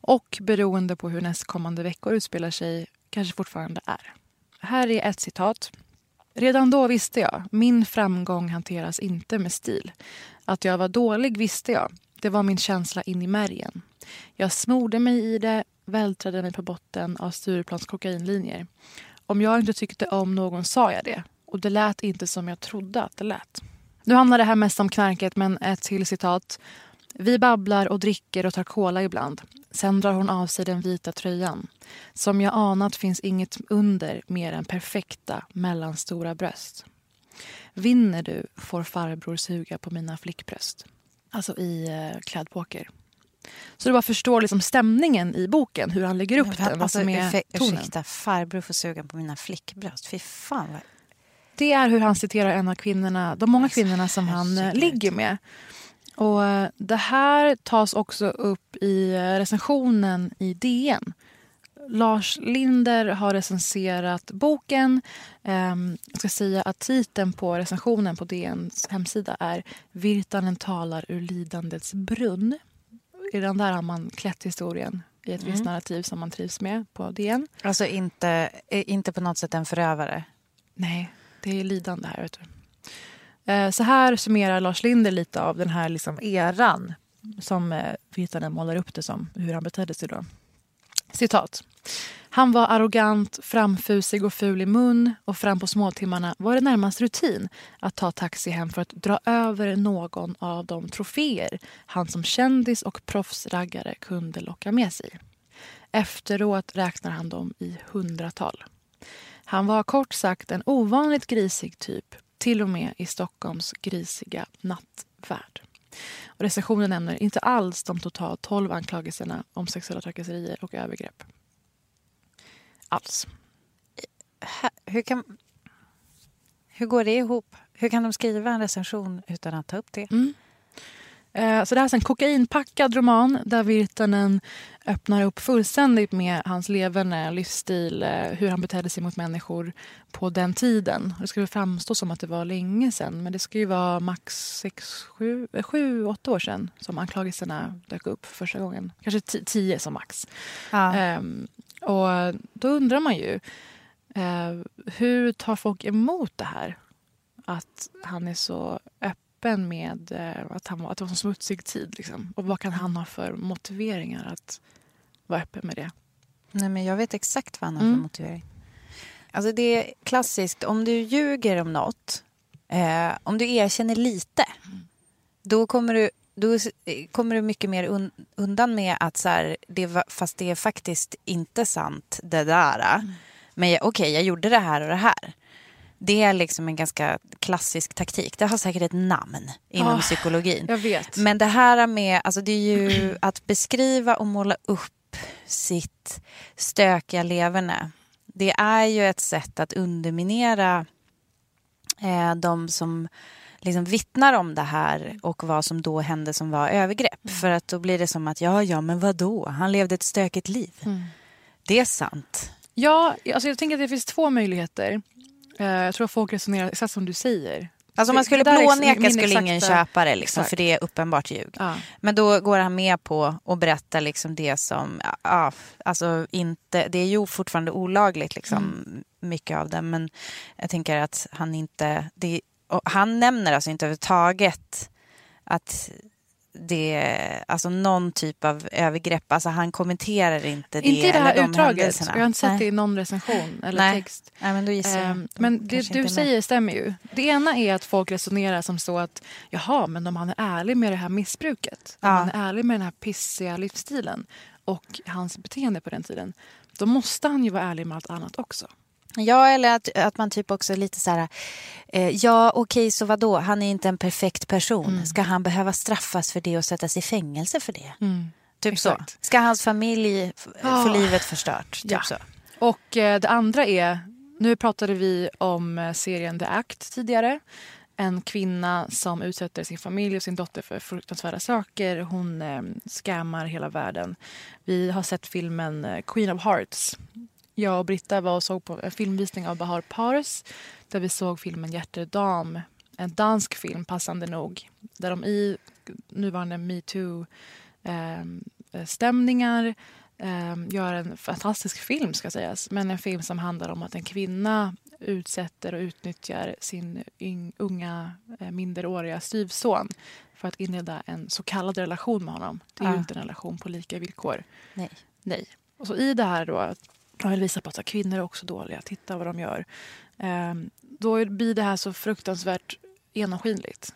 Och beroende på hur nästkommande veckor utspelar sig kanske fortfarande är. Här är ett citat. Redan då visste jag, min framgång hanteras inte med stil. Att jag var dålig visste jag. Det var min känsla in i märgen. Jag smorde mig i det, vältrade mig på botten av Stureplans kokainlinjer. Om jag inte tyckte om någon sa jag det. Och det lät inte som jag trodde att det lät. Nu handlar det här mest om knarket, men ett till citat. Vi babblar och dricker och tar cola ibland. Sen drar hon av sig den vita tröjan. Som jag anat finns inget under mer än perfekta mellanstora bröst. Vinner du får farbror suga på mina flickbröst. Alltså i eh, klädpoker. Så du bara förstår liksom stämningen i boken, hur han lägger upp den. Alltså, tonen. ursäkta, farbror får suga på mina flickbröst. Fy fan vad... Det är hur han citerar en av kvinnorna, de många kvinnorna som han eh, ligger med. Och eh, Det här tas också upp i eh, recensionen i DN. Lars Linder har recenserat boken. Ehm, Jag ska säga att titeln på recensionen på DNs hemsida är Virtanen talar ur lidandets brunn. Redan där har man klätt historien i ett visst Mm. narrativ som man trivs med på DN. Alltså inte, eh, inte på något sätt en förövare. Nej, det är lidande här. Vet du. Eh, Så här summerar Lars Linder lite av den här liksom eran som eh, Virtanen målar upp det som, hur han betedde sig då. Citat. Han var arrogant, framfusig och ful i mun och fram på småtimmarna var det närmast rutin att ta taxi hem för att dra över någon av de troféer han som kändis och proffsraggare kunde locka med sig. Efteråt räknar han dem i hundratal. Han var kort sagt en ovanligt grisig typ, till och med i Stockholms grisiga nattvärld. Och recensionen nämner inte alls de totalt 12 anklagelserna om sexuella trakasserier och övergrepp. Alls. Hur, kan, hur går det ihop? Hur kan de skriva en recension utan att ta upp det? Mm. Eh, Så det här är en kokainpackad roman där Virtanen öppnar upp fullständigt med hans leverne, livsstil, eh, hur han betedde sig mot människor på den tiden. Det väl framstå som att det var länge sedan men det ju vara max 6, 7, 7 8 år sedan som anklagelserna dök upp för första gången. Kanske 10 som max. Ja. Ehm, och då undrar man ju eh, hur tar folk emot det här? Att han är så öppen med eh, att, han var, att det var en smutsig tid. Liksom. Och vad kan han ha för motiveringar att vara öppen med det? Nej, men jag vet exakt vad han har för Mm. motivering. Alltså det är klassiskt, om du ljuger om något, eh, om du erkänner lite, då kommer du då eh, kommer du mycket mer un, undan med att så här, det fast det är faktiskt inte sant det där. Men jag- okej, jag gjorde det här och det här. Det är liksom en ganska klassisk taktik. Det har säkert ett namn inom Ah, psykologin. jag vet. Men det här med, alltså det är ju att beskriva och måla upp sitt stökiga leverne. Det är ju ett sätt att underminera eh, de som liksom vittnar om det här och vad som då hände som var övergrepp. Mm. För att då blir det som att, ja, ja, men vad då? Han levde ett stökigt liv. Mm. Det är sant. Ja, alltså jag tänker att det finns två möjligheter. Eh, jag tror att folk resonerar exakt som du säger. Alltså om man skulle blåneka skulle exakta- ingen köpa det, liksom, för det är uppenbart ljug. Ja. Men då går han med på att berätta liksom det som, ja, alltså inte, det är ju fortfarande olagligt liksom, Mm. mycket av det, men jag tänker att han inte, det, och han nämner alltså inte överhuvudtaget att det alltså någon typ av övergrepp, alltså han kommenterar inte det. Inte i det här eller de utdraget. händelserna. Jag har inte sett Nej. det i någon recension eller Nej. text. Nej, men då gissar jag. Ehm, men det du med. säger stämmer ju. Det ena är att folk resonerar som så att jaha, men om han är ärlig med det här missbruket, om Ja. han är ärlig med den här pissiga livsstilen och hans beteende på den tiden, då måste han ju vara ärlig med allt annat också. Ja, eller att, att man typ också är lite så här... Eh, ja, okej, så vad då? Han är inte en perfekt person. Mm. Ska han behöva straffas för det och sättas i fängelse för det? Typ Exakt. så. Ska hans familj f- få Ah. livet förstört? Typ Ja. så. Och eh, det andra är, nu pratade vi om eh, serien The Act tidigare. En kvinna som utsätter sin familj och sin dotter för fruktansvärda saker. Hon eh, scammar hela världen. Vi har sett filmen eh, Queen of Hearts. Jag och Britta var och såg på en filmvisning av Bahar Pars där vi såg filmen Hjärtedam. En dansk film, passande nog. Där de i nuvarande metoo-stämningar eh, gör en fantastisk film, ska sägas. Men en film som handlar om att en kvinna utsätter och utnyttjar sin unga eh, minderåriga styvson för att inleda en så kallad relation med honom. Det är ju Ja. inte en relation på lika villkor. Nej. Nej. Och så i det här då, jag vill visa på att kvinnor är också dåliga, titta vad de gör. Ehm, då blir det här så fruktansvärt genomskinligt.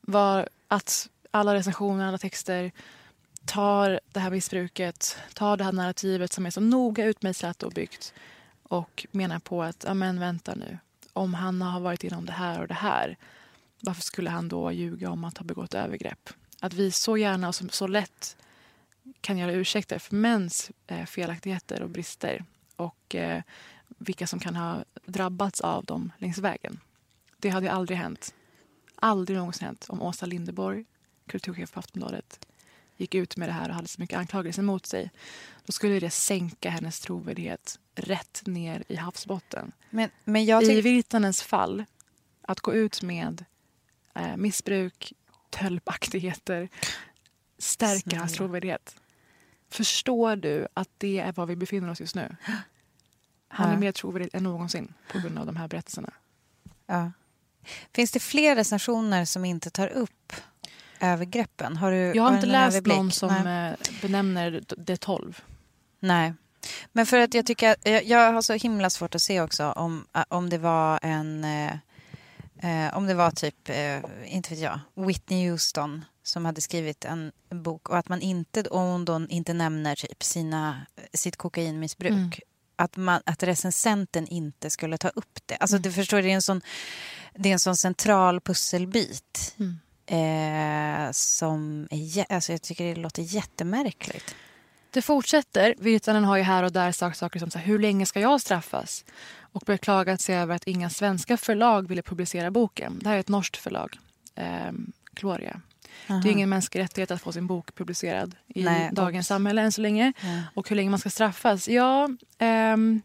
Var att alla recensioner, alla texter tar det här missbruket, tar det här narrativet som är så noga utmejslat och byggt och menar på att, ja men vänta nu, om han har varit inom det här och det här, varför skulle han då ljuga om att ha begått övergrepp? Att vi så gärna och så, så lätt kan göra ursäkter för mäns eh, felaktigheter och brister och eh, vilka som kan ha drabbats av dem längs vägen. Det hade ju aldrig hänt. Aldrig någonsin hänt om Åsa Linderborg, kulturchef på Aftonbladet, gick ut med det här och hade så mycket anklagelser mot sig. Då skulle det sänka hennes trovärdighet rätt ner i havsbotten. Men, men jag I. Virtanens fall, att gå ut med eh, missbruk, tölpaktigheter, stärka hans trovärdighet. Förstår du att det är var vi befinner oss just nu? Han är mer trovärdig än någonsin på grund av de här berättelserna. Ja. Finns det fler recensioner som inte tar upp övergreppen? Har du, Jag har du inte läst överblick? någon som Nej. eh, benämner det 12. Nej. Men för att jag tycker jag, jag har så himla svårt att se också om, äh, om det var en eh, om det var typ, eh, inte vet jag, Whitney Houston som hade skrivit en bok och att man inte, och hon då inte nämner typ sina, sitt kokainmissbruk. Mm. Att, man, att recensenten inte skulle ta upp det. Alltså du förstår, det är en sån, det är en sån central pusselbit. Mm. Eh, som är, alltså jag tycker det låter jättemärkligt. Det fortsätter. Virtanen har ju här och där sagt saker som så här, hur länge ska jag straffas? Och beklagat sig över att inga svenska förlag ville publicera boken. Det här är ett norskt förlag, eh, Gloria. Det Aha. är ingen mänsklig rättighet att få sin bok publicerad i Nej, dagens och- samhälle än så länge. Ja. Och hur länge man ska straffas? Ja, ehm,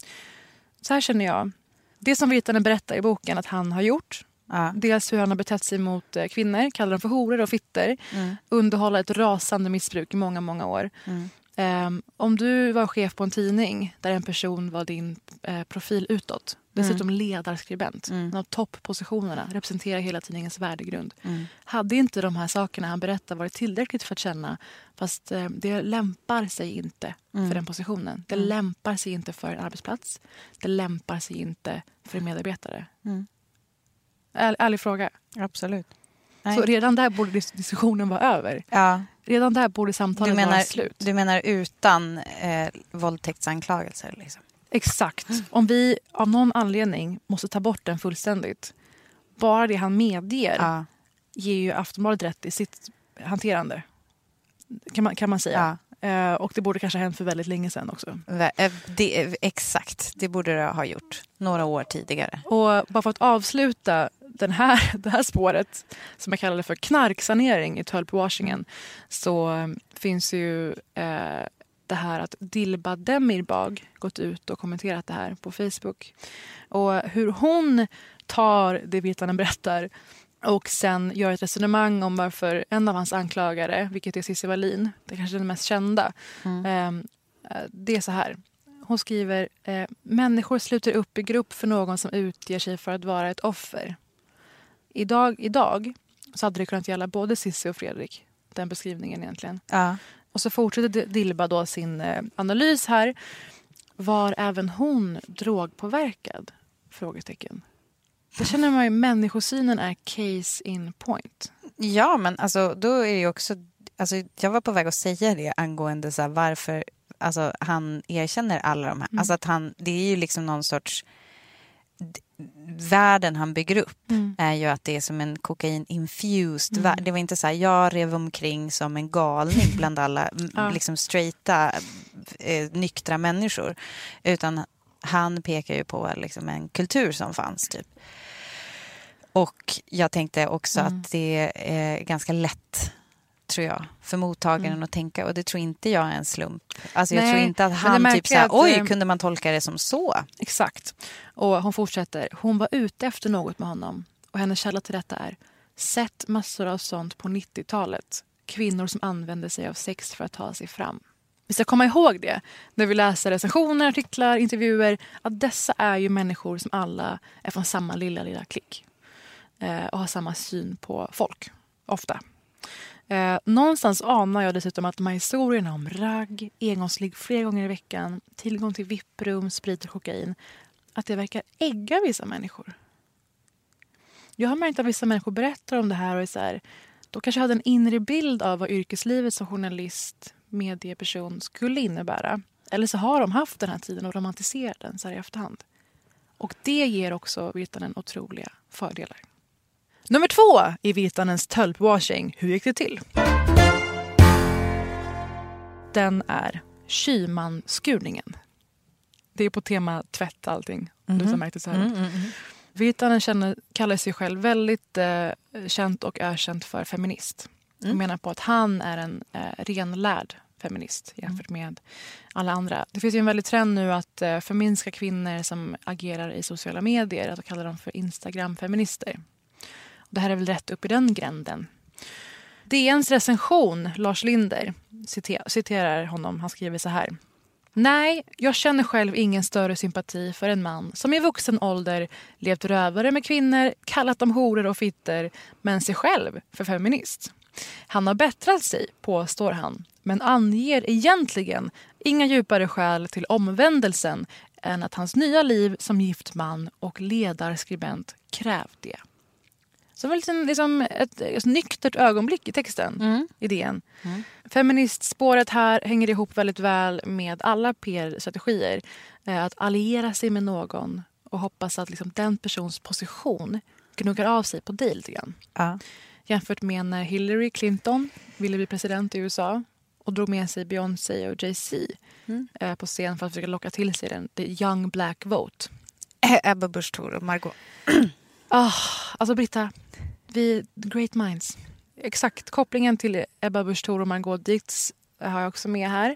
så här känner jag. Det som Virtanen berättar i boken att han har gjort. Ja. Dels hur han har betett sig mot eh, kvinnor, kallar dem för horor och fitter. Mm. Underhålla ett rasande missbruk i många, många år. Mm. Ehm, om du var chef på en tidning där en person var din eh, profil utåt, dessutom ledarskribent, Mm. en av topppositionerna, representerar hela tidningens värdegrund. Mm. Hade inte de här sakerna han berättar varit tillräckligt för att känna fast eh, det lämpar sig inte Mm. för den positionen. Det Mm. lämpar sig inte för en arbetsplats. Det lämpar sig inte för en medarbetare. Mm. Äl, ärlig fråga. Absolut. Så Nej. redan där borde dis- diskussionen vara över. Ja. Redan där borde samtalet vara slut. du menar utan eh, våldtäktsanklagelser? Liksom. Exakt. Om vi av någon anledning måste ta bort den fullständigt. Bara det han medger Ja. ger ju Aftonbladet rätt i sitt hanterande. Kan man, kan man säga. Eh, och det borde kanske ha hänt för väldigt länge sedan också. Eh, Det, eh, exakt, det borde det ha gjort några år tidigare. Och bara för att avsluta den här, det här spåret som jag kallar det för knarksanering i tulpwashingen så eh, finns ju eh, det här att Dilba Demirbag gått ut och kommenterat det här på Facebook. Och hur hon tar det Virtanen berättar och sen gör ett resonemang om varför en av hans anklagare, vilket är Cissi Wallin, det är kanske den mest kända, eh, det är så här. Hon skriver eh, människor sluter upp i grupp för någon som utger sig för att vara ett offer. Idag, idag så hade det kunnat gälla både Cissi och Fredrik. Den beskrivningen egentligen. Ja. Och så fortsätter Dilba då sin eh, analys här. Var även hon drogpåverkad? Frågetecken. Det känner man ju, människosynen är case in point. Ja, men alltså, då är det också... Alltså, jag var på väg att säga det angående så här, varför alltså, han erkänner alla de här. Mm. Alltså att han, det är ju liksom någon sorts... Världen han bygger upp Mm. är ju att det är som en kokain-infused Mm. värld. Det var inte så här, jag rev omkring som en galning bland alla Ja. liksom straighta, eh, nyktra människor. Utan han pekar ju på liksom en kultur som fanns. typ. Och jag tänkte också Mm. att det är ganska lätt, tror jag, för mottagaren Mm. att tänka. Och det tror inte jag är en slump. Alltså jag tror inte att han typ så här, oj, eh, kunde man tolka det som så? Exakt. Och hon fortsätter. Hon var ute efter något med honom. Och hennes källa till detta är sett massor av sånt på 90-talet. Kvinnor som använder sig av sex för att ta sig fram. Vi ska komma ihåg det när vi läser recensioner, artiklar, intervjuer. Att dessa är ju människor som alla är från samma lilla, lilla klick. Eh, och har samma syn på folk, ofta. Eh, någonstans anar jag dessutom att de här historierna om ragg, engångsligg flera gånger i veckan, tillgång till vipprum, sprit och kokain, att det verkar ägga vissa människor. Jag har märkt att vissa människor berättar om det här och är så här, de kanske hade en inre bild av vad yrkeslivet som journalist, medieperson skulle innebära. Eller så har de haft den här tiden och romantiserat den så här i efterhand. Och det ger också Virtanen otroliga fördelar. Nummer två i Virtanens tölpwashing. Hur gick det till? Den är Kymanskurningen. Det är på tema tvätt allting. Om du Mhm. har märkt det så här. Mm, mm, mm. Virtanen känner, kallar sig själv väldigt eh, känt och ökänt för feminist. Mm. Och menar på att han är en eh, renlärd feminist jämfört med alla andra. Det finns ju en väldig trend nu att eh, förminska kvinnor som agerar i sociala medier. Att kalla dem för Instagram-feminister. Det här är väl rätt upp i den gränden. DNs recension, Lars Linder, citer- citerar honom. Han skriver så här. Nej, jag känner själv ingen större sympati för en man som i vuxen ålder levt rövare med kvinnor, kallat dem horor och fitter, men sig själv för feminist. Han har bättrat sig, påstår han, men anger egentligen inga djupare skäl till omvändelsen än att hans nya liv som gift man och ledarskribent krävt det. Så det var liksom, liksom ett, ett nyktert ögonblick i texten, idén. Feministspåret här hänger ihop väldigt väl med alla PR-strategier. Eh, Att alliera sig med någon och hoppas att liksom den persons position gnuggar av sig på dig lite grann. Ja. Jämfört med när Hillary Clinton ville bli president i USA och drog med sig Beyoncé och Jay-Z Mm. eh, på scen för att försöka locka till sig den the young black vote. Ebba Busch Thor och Margot. Ah, alltså Britta, vi great minds. Exakt, kopplingen till Ebba Busch Thor och Margot Dietz har jag också med här.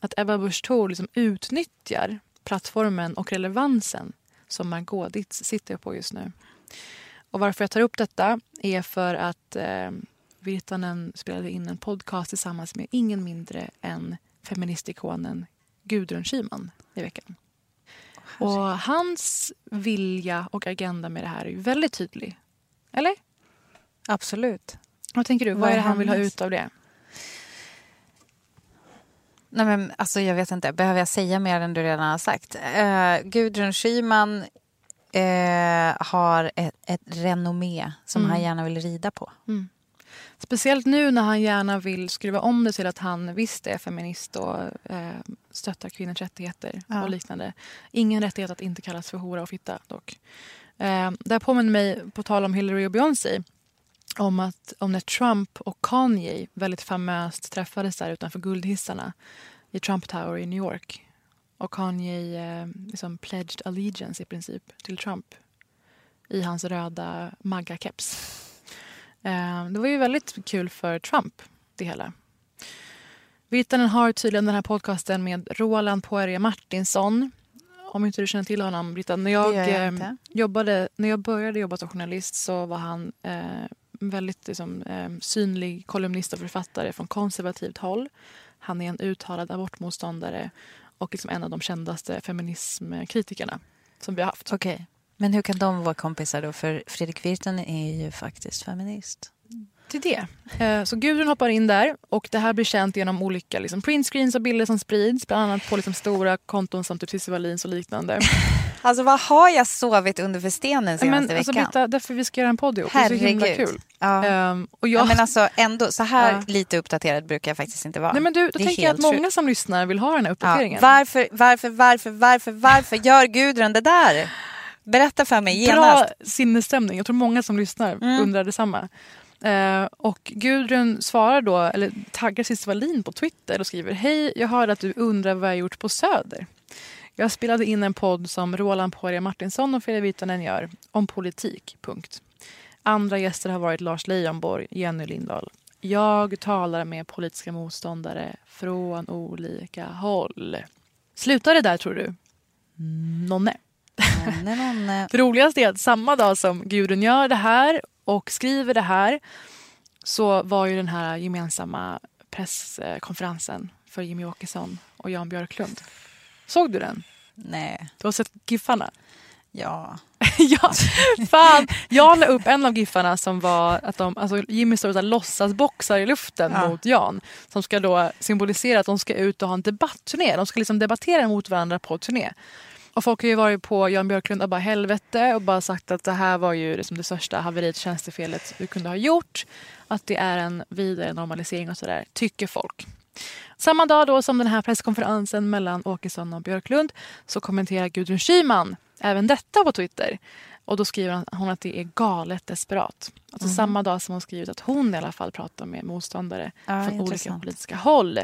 Att Ebba Busch Thor liksom utnyttjar plattformen och relevansen som Margot Dietz sitter på just nu. Och varför jag tar upp detta är för att eh, Virtanen spelade in en podcast tillsammans med ingen mindre än feministikonen Gudrun Schyman i veckan. Och hans vilja och agenda med det här är väldigt tydlig. Eller? Absolut. Vad tänker du? Vad, är det han vill ha ut av det? Nej, men, alltså, jag vet inte, behöver jag säga mer än du redan har sagt? Uh, Gudrun Schyman eh, har ett, ett renommé som Mm. han gärna vill rida på. Mm. Speciellt nu när han gärna vill skruva om det till att han visst är feminist och eh, stöttar kvinnors rättigheter Ja. och liknande. Ingen rättighet att inte kallas för hora och fitta dock. Eh, det här påminner mig, på tal om Hillary och Beyoncé, om, att, om när Trump och Kanye väldigt famöst träffades där utanför guldhissarna i Trump Tower i New York. Och Kanye eh, liksom pledged allegiance i princip till Trump i hans röda magga-keps. Eh, det var ju väldigt kul för Trump, det hela. Virtanen har tydligen den här podcasten med Roland Poirier Martinsson. Om inte du känner till honom, Britta. När jag, jag eh, jobbade, när jag började jobba som journalist så var han eh, väldigt liksom, eh, synlig kolumnist och författare från konservativt håll. Han är en uttalad abortmotståndare och liksom en av de kändaste feminismkritikerna som vi har haft. Okej. Men hur kan de vara kompisar då? För Fredrik Virtanen är ju faktiskt feminist. till det. Eh, Så Gudrun hoppar in där och det här blir känt genom olika liksom, printscreens och bilder som sprids. Bland annat på liksom, stora konton som typ Cissi Wallins och liknande. Alltså vad har jag sovit under för stenen senaste Men, alltså, veckan? Britta, därför vi ska göra en podd ihop. Det är så himla Herregud. kul. Ja. Ehm, och jag, Ja, men alltså ändå, så här Ja. lite uppdaterad brukar jag faktiskt inte vara. Nej, men du, då tänker jag att många som lyssnar vill ha den här uppdateringen. Varför, varför, varför, varför, varför gör Gudrun det där? Berätta för mig genast. Bra sinnesstämning. Jag tror många som lyssnar Mm. undrar detsamma. Eh, och Gudrun svarar då, eller taggar Cissi Wallin på Twitter och skriver Hej, jag hörde att du undrar vad jag gjort på Söder. Jag spelade in en podd som Roland Poirier Martinsson och Fredrik Virtanen gör om politik. Punkt. Andra gäster har varit Lars Leijonborg, Jenny Lindahl. Jag talar med politiska motståndare från olika håll. Slutar det där tror du? Nonne. Nej, någon, eh, Det roligaste är att samma dag som Gudrun gör det här och skriver det här så var ju den här gemensamma presskonferensen för Jimmy Åkesson och Jan Björklund. Såg du den? nej. Du har sett giffarna? Ja. ja, fan. Jag la upp en av giffarna som var att de, alltså Jimmy står och låtsasboxar i luften Ja. mot Jan. Som ska då symbolisera att de ska ut och ha en debattturné. De ska liksom debattera mot varandra på turné. Och folk har ju varit på Jan Björklund och bara helvete och bara sagt att det här var ju liksom det största haveriet, tjänstefelet du kunde ha gjort. Att det är en vidare normalisering och sådär, tycker folk. Samma dag då som den här presskonferensen mellan Åkesson och Björklund så kommenterar Gudrun Schyman även detta på Twitter. Och då skriver hon att det är galet desperat. Alltså Mhm. samma dag som hon skrivit att hon i alla fall pratar med motståndare Ja, från olika politiska håll.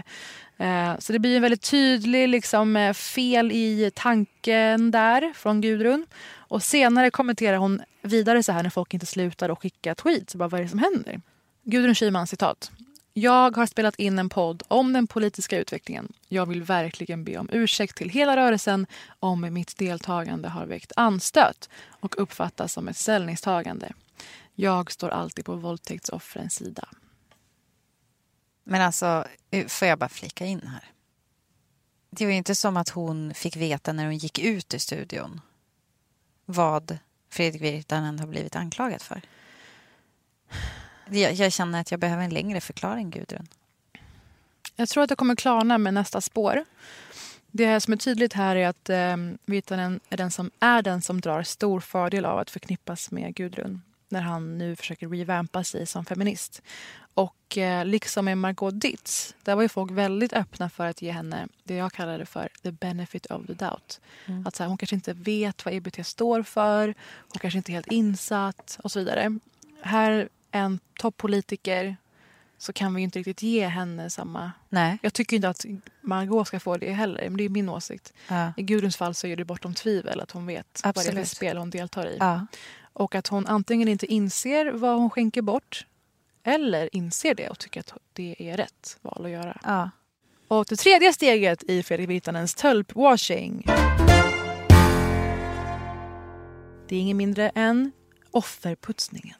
Eh, så det blir en väldigt tydlig liksom, eh, fel i tanken där från Gudrun. Och senare kommenterar hon vidare så här när folk inte slutar att skicka tweets. Bara, vad är det som händer? Gudrun Schyman citat. Jag har spelat in en podd om den politiska utvecklingen. Jag vill verkligen be om ursäkt till hela rörelsen om mitt deltagande har väckt anstöt och uppfattas som ett ställningstagande. Jag står alltid på våldtäktsoffrens sida. Men alltså, eh, får jag bara flika in här? Det var ju inte som att hon fick veta när hon gick ut ur studion vad Fredrik Virtanen har blivit anklagad för. Jag, jag känner att jag behöver en längre förklaring, Gudrun. Jag tror att det kommer klarna med nästa spår. Det som är tydligt här är att eh, Virtanen är den, som, är den som drar stor fördel av att förknippas med Gudrun när han nu försöker revampa sig som feminist. Och eh, liksom med Margot Ditz, där var ju folk väldigt öppna för att ge henne det jag kallade för the benefit of the doubt. Mm. Att så här, hon kanske inte vet vad EBT står för, hon kanske inte är helt insatt och så vidare. Här, en toppolitiker, så kan vi inte riktigt ge henne samma... Nej. Jag tycker inte att Margot ska få det heller, men det är min åsikt. Ja. I Gudruns fall så är det bortom tvivel att hon vet vad det är Absolut. för spel hon deltar i. Ja. Och att hon antingen inte inser vad hon skänker bort eller inser det och tycker att det är rätt val att göra. Ja. Och det tredje steget i Fredrik Virtanens tölpwashing det är ingen mindre än offerputsningen.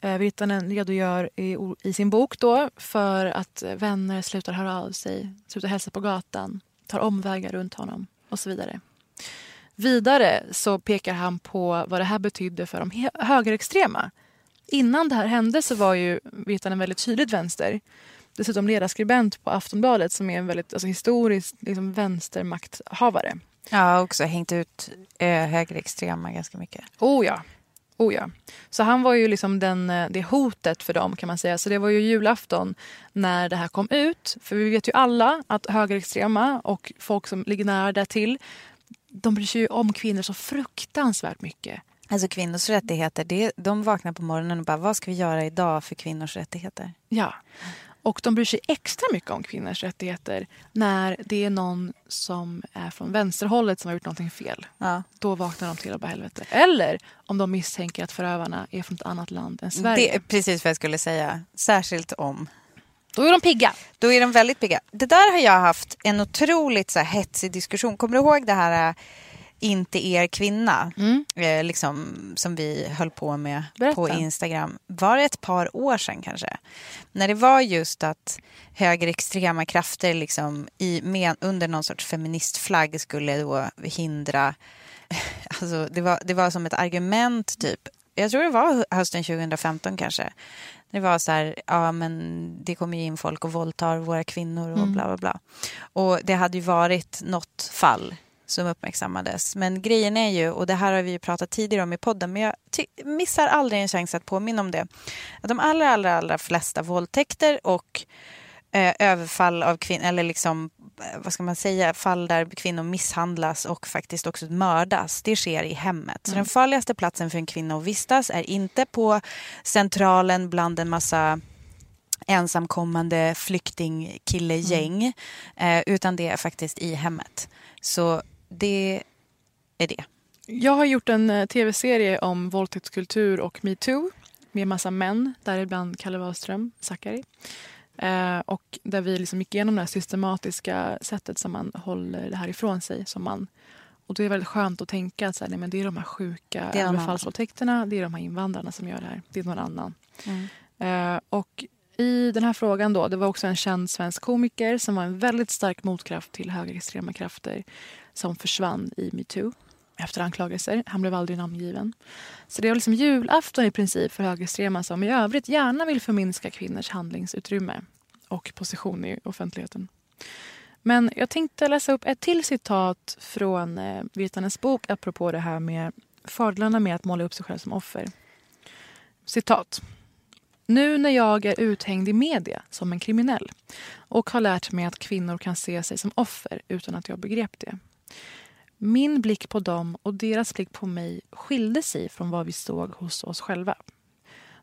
Eh, Virtanen redogör i, i sin bok då för att vänner slutar höra av sig, slutar hälsa på gatan, tar omvägar runt honom och så vidare. Vidare så pekar han på vad det här betydde för de högerextrema. Innan det här hände så var ju Virtanen väldigt tydligt vänster. Dessutom ledarskribent på Aftonbladet som är en väldigt alltså, historiskt liksom, vänstermakthavare. Har också hängt ut eh, högerextrema ganska mycket. Oh ja. Oh ja. Så han var ju liksom den, eh, det hotet för dem kan man säga. Så det var ju julafton när det här kom ut. För vi vet ju alla att högerextrema och folk som ligger nära där till de bryr sig ju om kvinnor så fruktansvärt mycket. Alltså kvinnors rättigheter, det, de vaknar på morgonen och bara vad ska vi göra idag för kvinnors rättigheter? Ja. Och de bryr sig extra mycket om kvinnors rättigheter när det är någon som är från vänsterhållet som har gjort någonting fel. Ja. Då vaknar de till och bara helvete. Eller om de misstänker att förövarna är från ett annat land än Sverige. Det är precis vad jag skulle säga. Särskilt om. Då är de pigga. Då är de väldigt pigga. Det där har jag haft en otroligt så här, hetsig diskussion. Kommer du ihåg det här äh, inte er kvinna, mm. eh, liksom, som vi höll på med Berätta. på Instagram. Var det ett par år sedan kanske? När det var just att högerextrema krafter liksom, i, med, under någon sorts feministflagg skulle då hindra... Alltså, det, var, det var som ett argument, typ. Jag tror det var hösten 2015 kanske. Det var så här, ja men det kommer ju in folk och våldtar våra kvinnor och Mm. bla bla bla. Och det hade ju varit något fall som uppmärksammades. Men grejen är ju, och det här har vi ju pratat tidigare om i podden, men jag missar aldrig en chans att påminna om det. Att de allra, allra, allra flesta våldtäkter och eh, överfall av kvinnor, eller liksom, eh, vad ska man säga, fall där kvinnor misshandlas och faktiskt också mördas, det sker i hemmet. Så Mm. den farligaste platsen för en kvinna att vistas är inte på centralen bland en massa ensamkommande flyktingkillegäng, eh, utan det är faktiskt i hemmet. Så det är det. Jag har gjort en eh, tv-serie om våldtäktskultur och metoo med massa män, däribland Kalle Wahlström, Zackari. Eh, och där vi liksom gick igenom det här systematiska sättet som man håller det här ifrån sig som man. Och det är väldigt skönt att tänka att så här, nej, men det är de här sjuka Det är överfallsvåldtäkterna, det är de här invandrarna som gör det här. Det är någon annan. Mm. Eh, och i den här frågan då, det var också en känd svensk komiker som var en väldigt stark motkraft till högerextrema krafter som försvann i metoo efter anklagelser. Han blev aldrig namngiven. Så det var liksom julafton i princip för högerextrema som i övrigt gärna vill förminska kvinnors handlingsutrymme och position i offentligheten. Men jag tänkte läsa upp ett till citat från eh, Virtanens bok apropå det här med fördelarna med att måla upp sig själv som offer. Citat. Nu när jag är uthängd i media som en kriminell och har lärt mig att kvinnor kan se sig som offer utan att jag begrep det. Min blick på dem och deras blick på mig skilde sig från vad vi såg hos oss själva.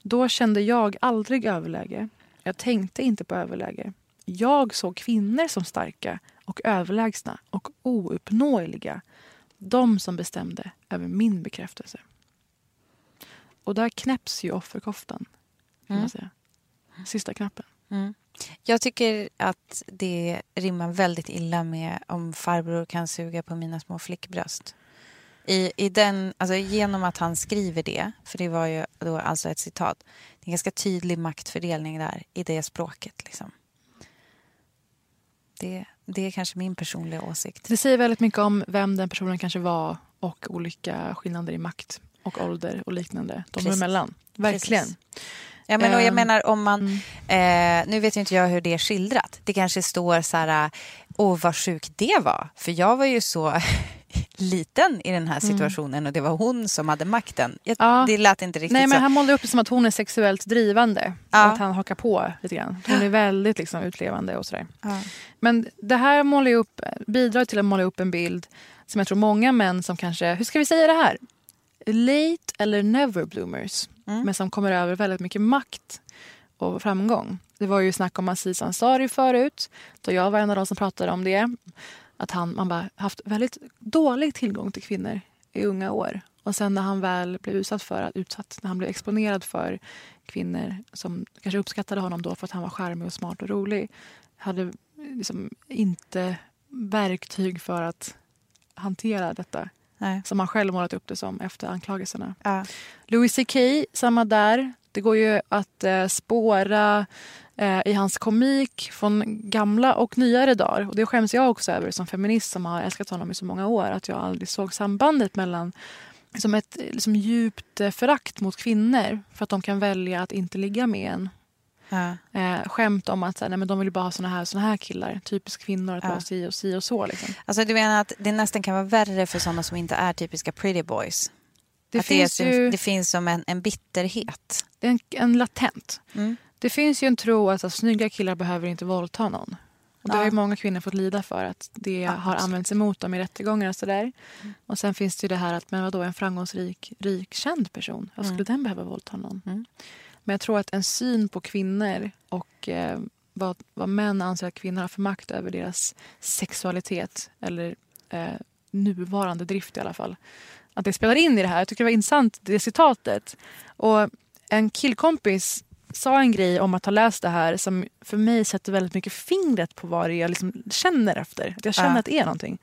Då kände jag aldrig överläge. Jag tänkte inte på överläge. Jag såg kvinnor som starka och överlägsna och ouppnåeliga. De som bestämde över min bekräftelse. Och där knäpps ju offerkoftan. Kan Mm. man säga. Sista knappen. Mm. Jag tycker att det rimmar väldigt illa med om farbror kan suga på mina små flickbröst. I, i den, alltså genom att han skriver det, för det var ju då alltså ett citat, det är en ganska tydlig maktfördelning där i det språket. Liksom. Det, det är kanske min personliga åsikt. Det säger väldigt mycket om vem den personen kanske var och olika skillnader i makt och ålder och liknande. De Precis. emellan. Verkligen. Precis. Ja, men, och jag Ehm, menar om man, eh, nu vet ju inte jag hur det är skildrat. Det kanske står så här, åh vad sjuk det var. För jag var ju så liten i den här Mm. situationen och det var hon som hade makten. Jag, Ja. Det lät inte riktigt Nej, men så. han målade upp det som att hon är sexuellt drivande. Ja. Att han hakar på lite grann. Hon är väldigt liksom, utlevande och sådär. Ja. Men det här målar upp, bidrar till att måla upp en bild som jag tror många män som kanske, hur ska vi säga det här? Late eller never bloomers. Mm. Men som kommer över väldigt mycket makt och framgång. Det var ju snack om Aziz Ansari förut. Då jag var en av de som pratade om det. Att han man bara haft väldigt dålig tillgång till kvinnor i unga år. Och sen när han väl blev utsatt för, utsatt, när han blev exponerad för kvinnor som kanske uppskattade honom då för att han var charmig och smart och rolig. Hade liksom inte verktyg för att hantera detta. Nej. Som han själv målat upp det som efter anklagelserna. Ja. Louis CK, samma där. Det går ju att eh, spåra eh, i hans komik från gamla och nyare dagar. Och det skäms jag också över som feminist som har älskat honom i så många år. Att jag aldrig såg sambandet mellan som ett liksom, djupt eh, förakt mot kvinnor för att de kan välja att inte ligga med en. Ja. Eh, skämt om att så här, nej, men de vill bara ha såna här, såna här killar. Typiskt kvinnor att Ja. vara si och si och så. Liksom. Alltså, du menar att det nästan kan vara värre för sådana som inte är typiska pretty boys? Det att finns det, är, ju- det finns som en, en bitterhet. En, en latent. Mm. Det finns ju en tro att alltså, snygga killar behöver inte våldta någon. Och det Ja. har ju många kvinnor fått lida för att det har absolut. använts emot dem i rättegångar och sådär. Och sen finns det ju det här att men vadå, en framgångsrik, rik, känd person, vad skulle Mm. den behöva våldta någon? Mm. Men jag tror att en syn på kvinnor och eh, vad, vad män anser att kvinnor har för makt över deras sexualitet eller eh, nuvarande drift i alla fall. Att det spelar in i det här. Jag tycker det var intressant det citatet. Och en killkompis sa en grej om att ha läst det här som för mig sätter väldigt mycket fingret på vad jag liksom känner efter. Att jag känner Ja. att det är någonting.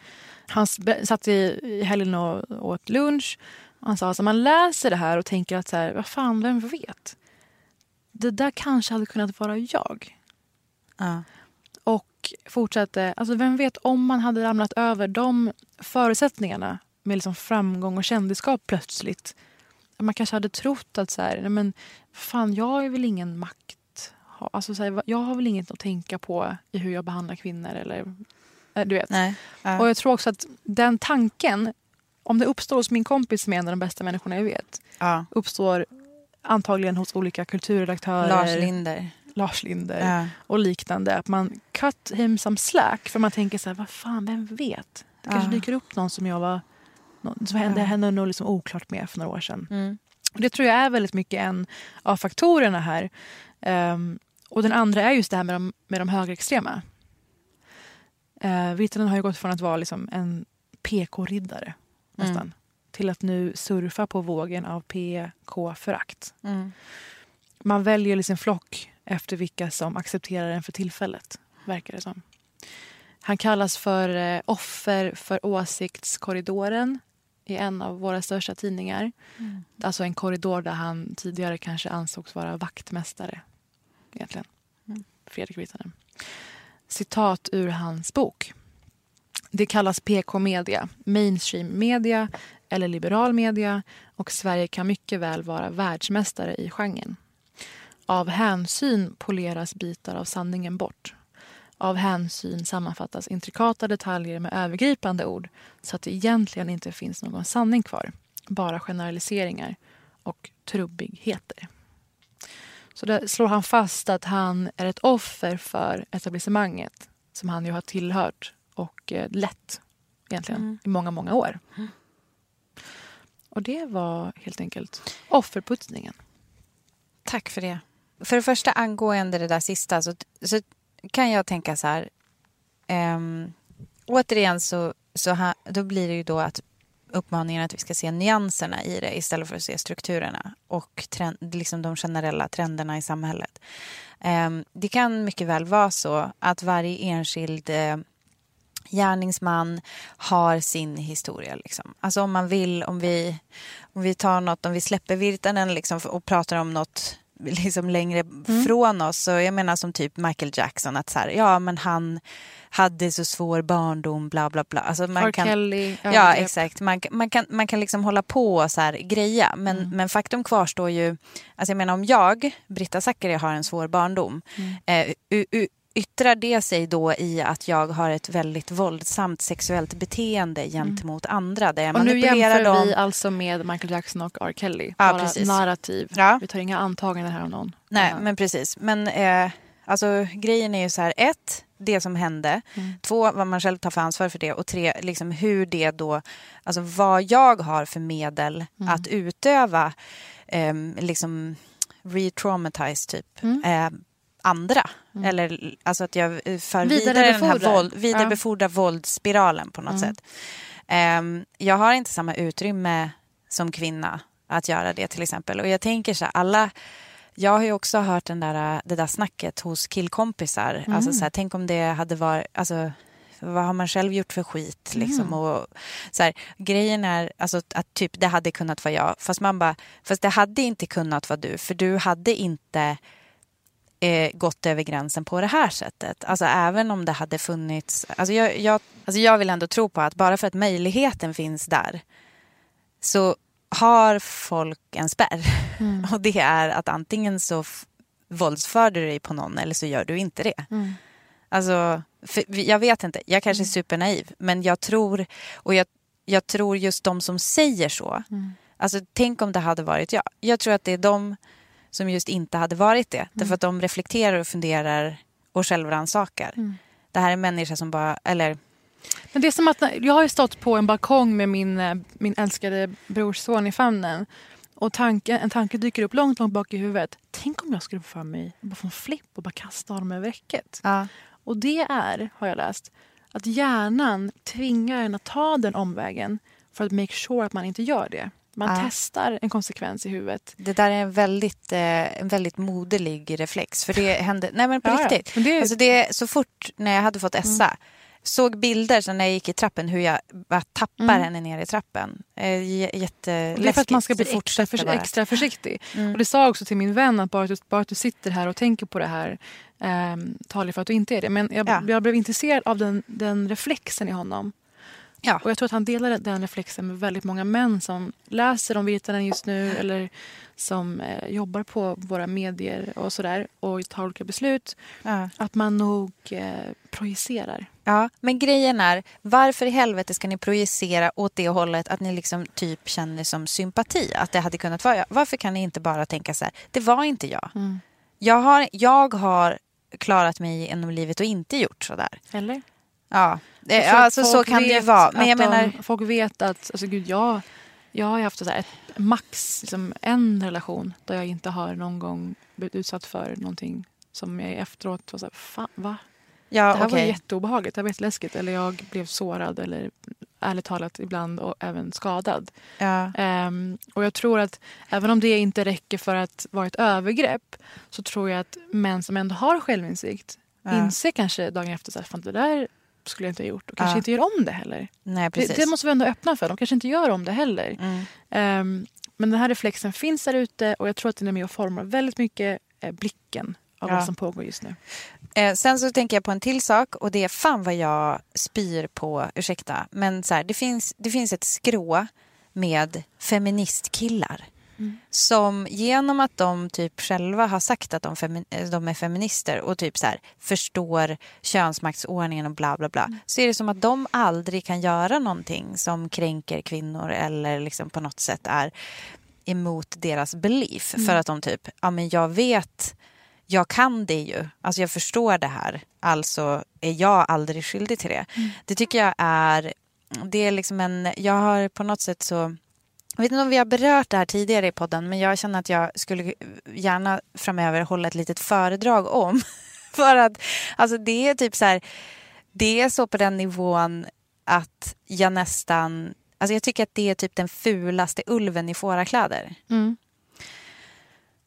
Han satt i, i helgen och åt lunch. Han sa att alltså, man läser det här och tänker att så här, vad fan, vem vet? Det där kanske hade kunnat vara jag. Ja. Och fortsatte, alltså vem vet om man hade ramlat över de förutsättningarna med liksom framgång och kändisskap plötsligt. Man kanske hade trott att så här, nej men fan jag är väl ingen makt. Alltså så här, jag har väl inget att tänka på i hur jag behandlar kvinnor eller eh, du vet. Nej. Ja. Och jag tror också att den tanken, om det uppstår hos min kompis som är en av de bästa människorna jag vet, Ja. uppstår antagligen hos olika kulturredaktörer. Lars Linder. Lars Linder Ja. och liknande. Att man cut him some slack. För man tänker så här, vad fan, vem vet? Det kanske Ja. dyker upp någon som jag var... Någon, som hände, Ja. hände nog liksom oklart med för några år sedan. Mm. Det tror jag är väldigt mycket en av faktorerna här. Ehm, och den andra är just det här med de, med de högerextrema. Uh, Virtanen har ju gått från att vara liksom en PK-riddare nästan Mm. Till att nu surfa på vågen av PK-förakt. Mm. Man väljer liksom flock efter vilka som accepterar den för tillfället, verkar det som. Han kallas för eh, offer för åsiktskorridoren i en av våra största tidningar. Mm. Alltså en korridor där han tidigare kanske ansågs vara vaktmästare. Egentligen. Mm. Fredrik Virtanen. Citat ur hans bok. Det kallas PK-media, mainstream media eller liberal media och Sverige kan mycket väl vara världsmästare i genren. Av hänsyn poleras bitar av sanningen bort. Av hänsyn sammanfattas intrikata detaljer med övergripande ord så att det egentligen inte finns någon sanning kvar. Bara generaliseringar och trubbigheter. Så där slår han fast att han är ett offer för etablissemanget som han ju har tillhört och eh, lett egentligen Mm. i många, många år. Och det var helt enkelt offerputsningen. Tack för det. För det första angående det där sista så, så kan jag tänka så här. Um, återigen så, så ha, då blir det ju då att uppmaningen att vi ska se nyanserna i det istället för att se strukturerna och trend, liksom de generella trenderna i samhället. Um, det kan mycket väl vara så att varje enskild eh, gärningsman har sin historia. Liksom. Alltså om man vill, om vi, om vi tar något, om vi släpper Virtanen liksom och pratar om något liksom längre från oss. Så jag menar som typ Michael Jackson, att så här, ja men han hade så svår barndom, bla bla bla. Alltså man R. kan, Kelly, Ja, övergrepp. exakt. Man, man, kan, man kan liksom hålla på och så här greja. Men, men faktum kvarstår ju, alltså jag menar om jag, Britta Zackari, har en svår barndom. Eh, u, u, yttrar det sig då i att jag har ett väldigt våldsamt sexuellt beteende gentemot andra? Där jag Och nu jämför dem. vi alltså med Michael Jackson och R. Kelly. Ja, Bara precis. narrativ. Ja. Vi tar inga antaganden här om någon. Nej, Ja. men precis. Men eh, alltså, grejen är ju så här, ett, det som hände. Mm. Två, vad man själv tar för ansvar för det. Och tre, liksom hur det då, alltså vad jag har för medel Mm. att utöva, eh, liksom re-traumatize typ, Mm. eh, andra. Eller alltså att jag eh, för vidare den här våld, vidarebefordrar våldsspiralen på något Mm. sätt. Ehm, jag har inte samma utrymme som kvinna att göra det till exempel. Och jag tänker så här, alla jag har ju också hört den där, det där snacket hos killkompisar. Mm. Alltså så här, tänk om det hade varit... Alltså, vad har man själv gjort för skit? Liksom? Mm. Och, så här, grejen är alltså, att typ, det hade kunnat vara jag. Fast man bara, fast det hade inte kunnat vara du. För du hade inte eh, gått över gränsen på det här sättet. Alltså även om det hade funnits... Alltså jag, jag, alltså jag vill ändå tro på att bara för att möjligheten finns där så har folk en spärr. Mm. Och det är att antingen så våldsför du dig på någon eller så gör du inte det. Mm. Alltså, jag vet inte, jag kanske är supernaiv, men jag tror, och jag, jag tror just de som säger så, Mm. Alltså tänk om det hade varit jag. Jag tror att det är de som just inte hade varit det. Därför att de reflekterar och funderar och självrannsakar. Mm. Det här är en människa som bara, eller Men det är som att jag har stått på en balkong med min, eh, min älskade brorsson i famnen. Och tanken, en tanke dyker upp långt, långt bak i huvudet. Tänk om jag skulle få för mig bara få en flipp och bara kasta honom över räcket. Ja. Och det är, har jag läst, att hjärnan tvingar en att ta den omvägen för att make sure att man inte gör det. Man Ja. testar en konsekvens i huvudet. Det där är en väldigt, eh, en väldigt moderlig reflex. För det hände, nej men på Ja, ja. riktigt. Men det Alltså det, så fort när jag hade fått Essa, såg bilder så när jag gick i trappen hur jag bara tappar Mm. henne ner i trappen. Eh, jätteläskigt. Det är för att man ska bli extra, fortsätter för, bara. extra försiktig. Mm. Och det sa jag också till min vän att bara att du, bara att du sitter här och tänker på det här um, talar för att du inte är det. Men jag, Ja. jag blev intresserad av den, den reflexen i honom. Ja. Och jag tror att han delar den reflexen med väldigt många män som läser om Virtanen just nu eller som eh, jobbar på våra medier och sådär och tar olika beslut. Ja. Att man nog eh, projicerar. Ja, men grejen är, varför i helvete ska ni projicera åt det hållet att ni liksom typ känner som sympati? Att det hade kunnat vara jag. Varför kan ni inte bara tänka så här, det var inte jag. Mm. Jag har, jag har klarat mig genom livet och inte gjort så där. Eller? Ja, det, att alltså så kan det ju vara. Men jag menar, de, folk vet att, alltså gud, jag, jag har haft så här ett, max liksom en relation där jag inte har någon gång blivit utsatt för någonting som jag efteråt var så här, fan va? ja, det här var okej. jätteobehagligt, det här var jätteläskigt. Eller jag blev sårad eller ärligt talat ibland och även skadad. Ja. Ehm, och jag tror att även om det inte räcker för att vara ett övergrepp så tror jag att män som ändå har självinsikt Ja. inser kanske dagen efter att det där skulle jag inte ha gjort och kanske Ja. inte gör om det heller. Nej, Det, precis. det måste vi ändå öppna för. De kanske inte gör om det heller. Mm. Ehm, men den här reflexen finns där ute och jag tror att den är med och formar väldigt mycket eh, blicken av Ja. vad som pågår just nu. Eh, sen så tänker jag på en till sak och det är fan vad jag spyr på, ursäkta, men så här, det, finns, det finns ett skrå med feministkillar. Som genom att de typ själva har sagt att de, eh, de är feminister och typ så här, förstår könsmaktsordningen och bla bla bla. Så är det som att de aldrig kan göra någonting som kränker kvinnor eller liksom på något sätt är emot deras belief. För att de typ, ja men jag vet jag kan det ju. Alltså jag förstår det här. Alltså är jag aldrig skyldig till det. Det tycker jag är... Det är liksom en... Jag har på något sätt så... Jag vet inte om vi har berört det här tidigare i podden men jag känner att jag skulle gärna framöver hålla ett litet föredrag om. För att alltså det är typ så här... Det är så på den nivån att jag nästan... Alltså jag tycker att det är typ den fulaste ulven i fårakläder. Mm.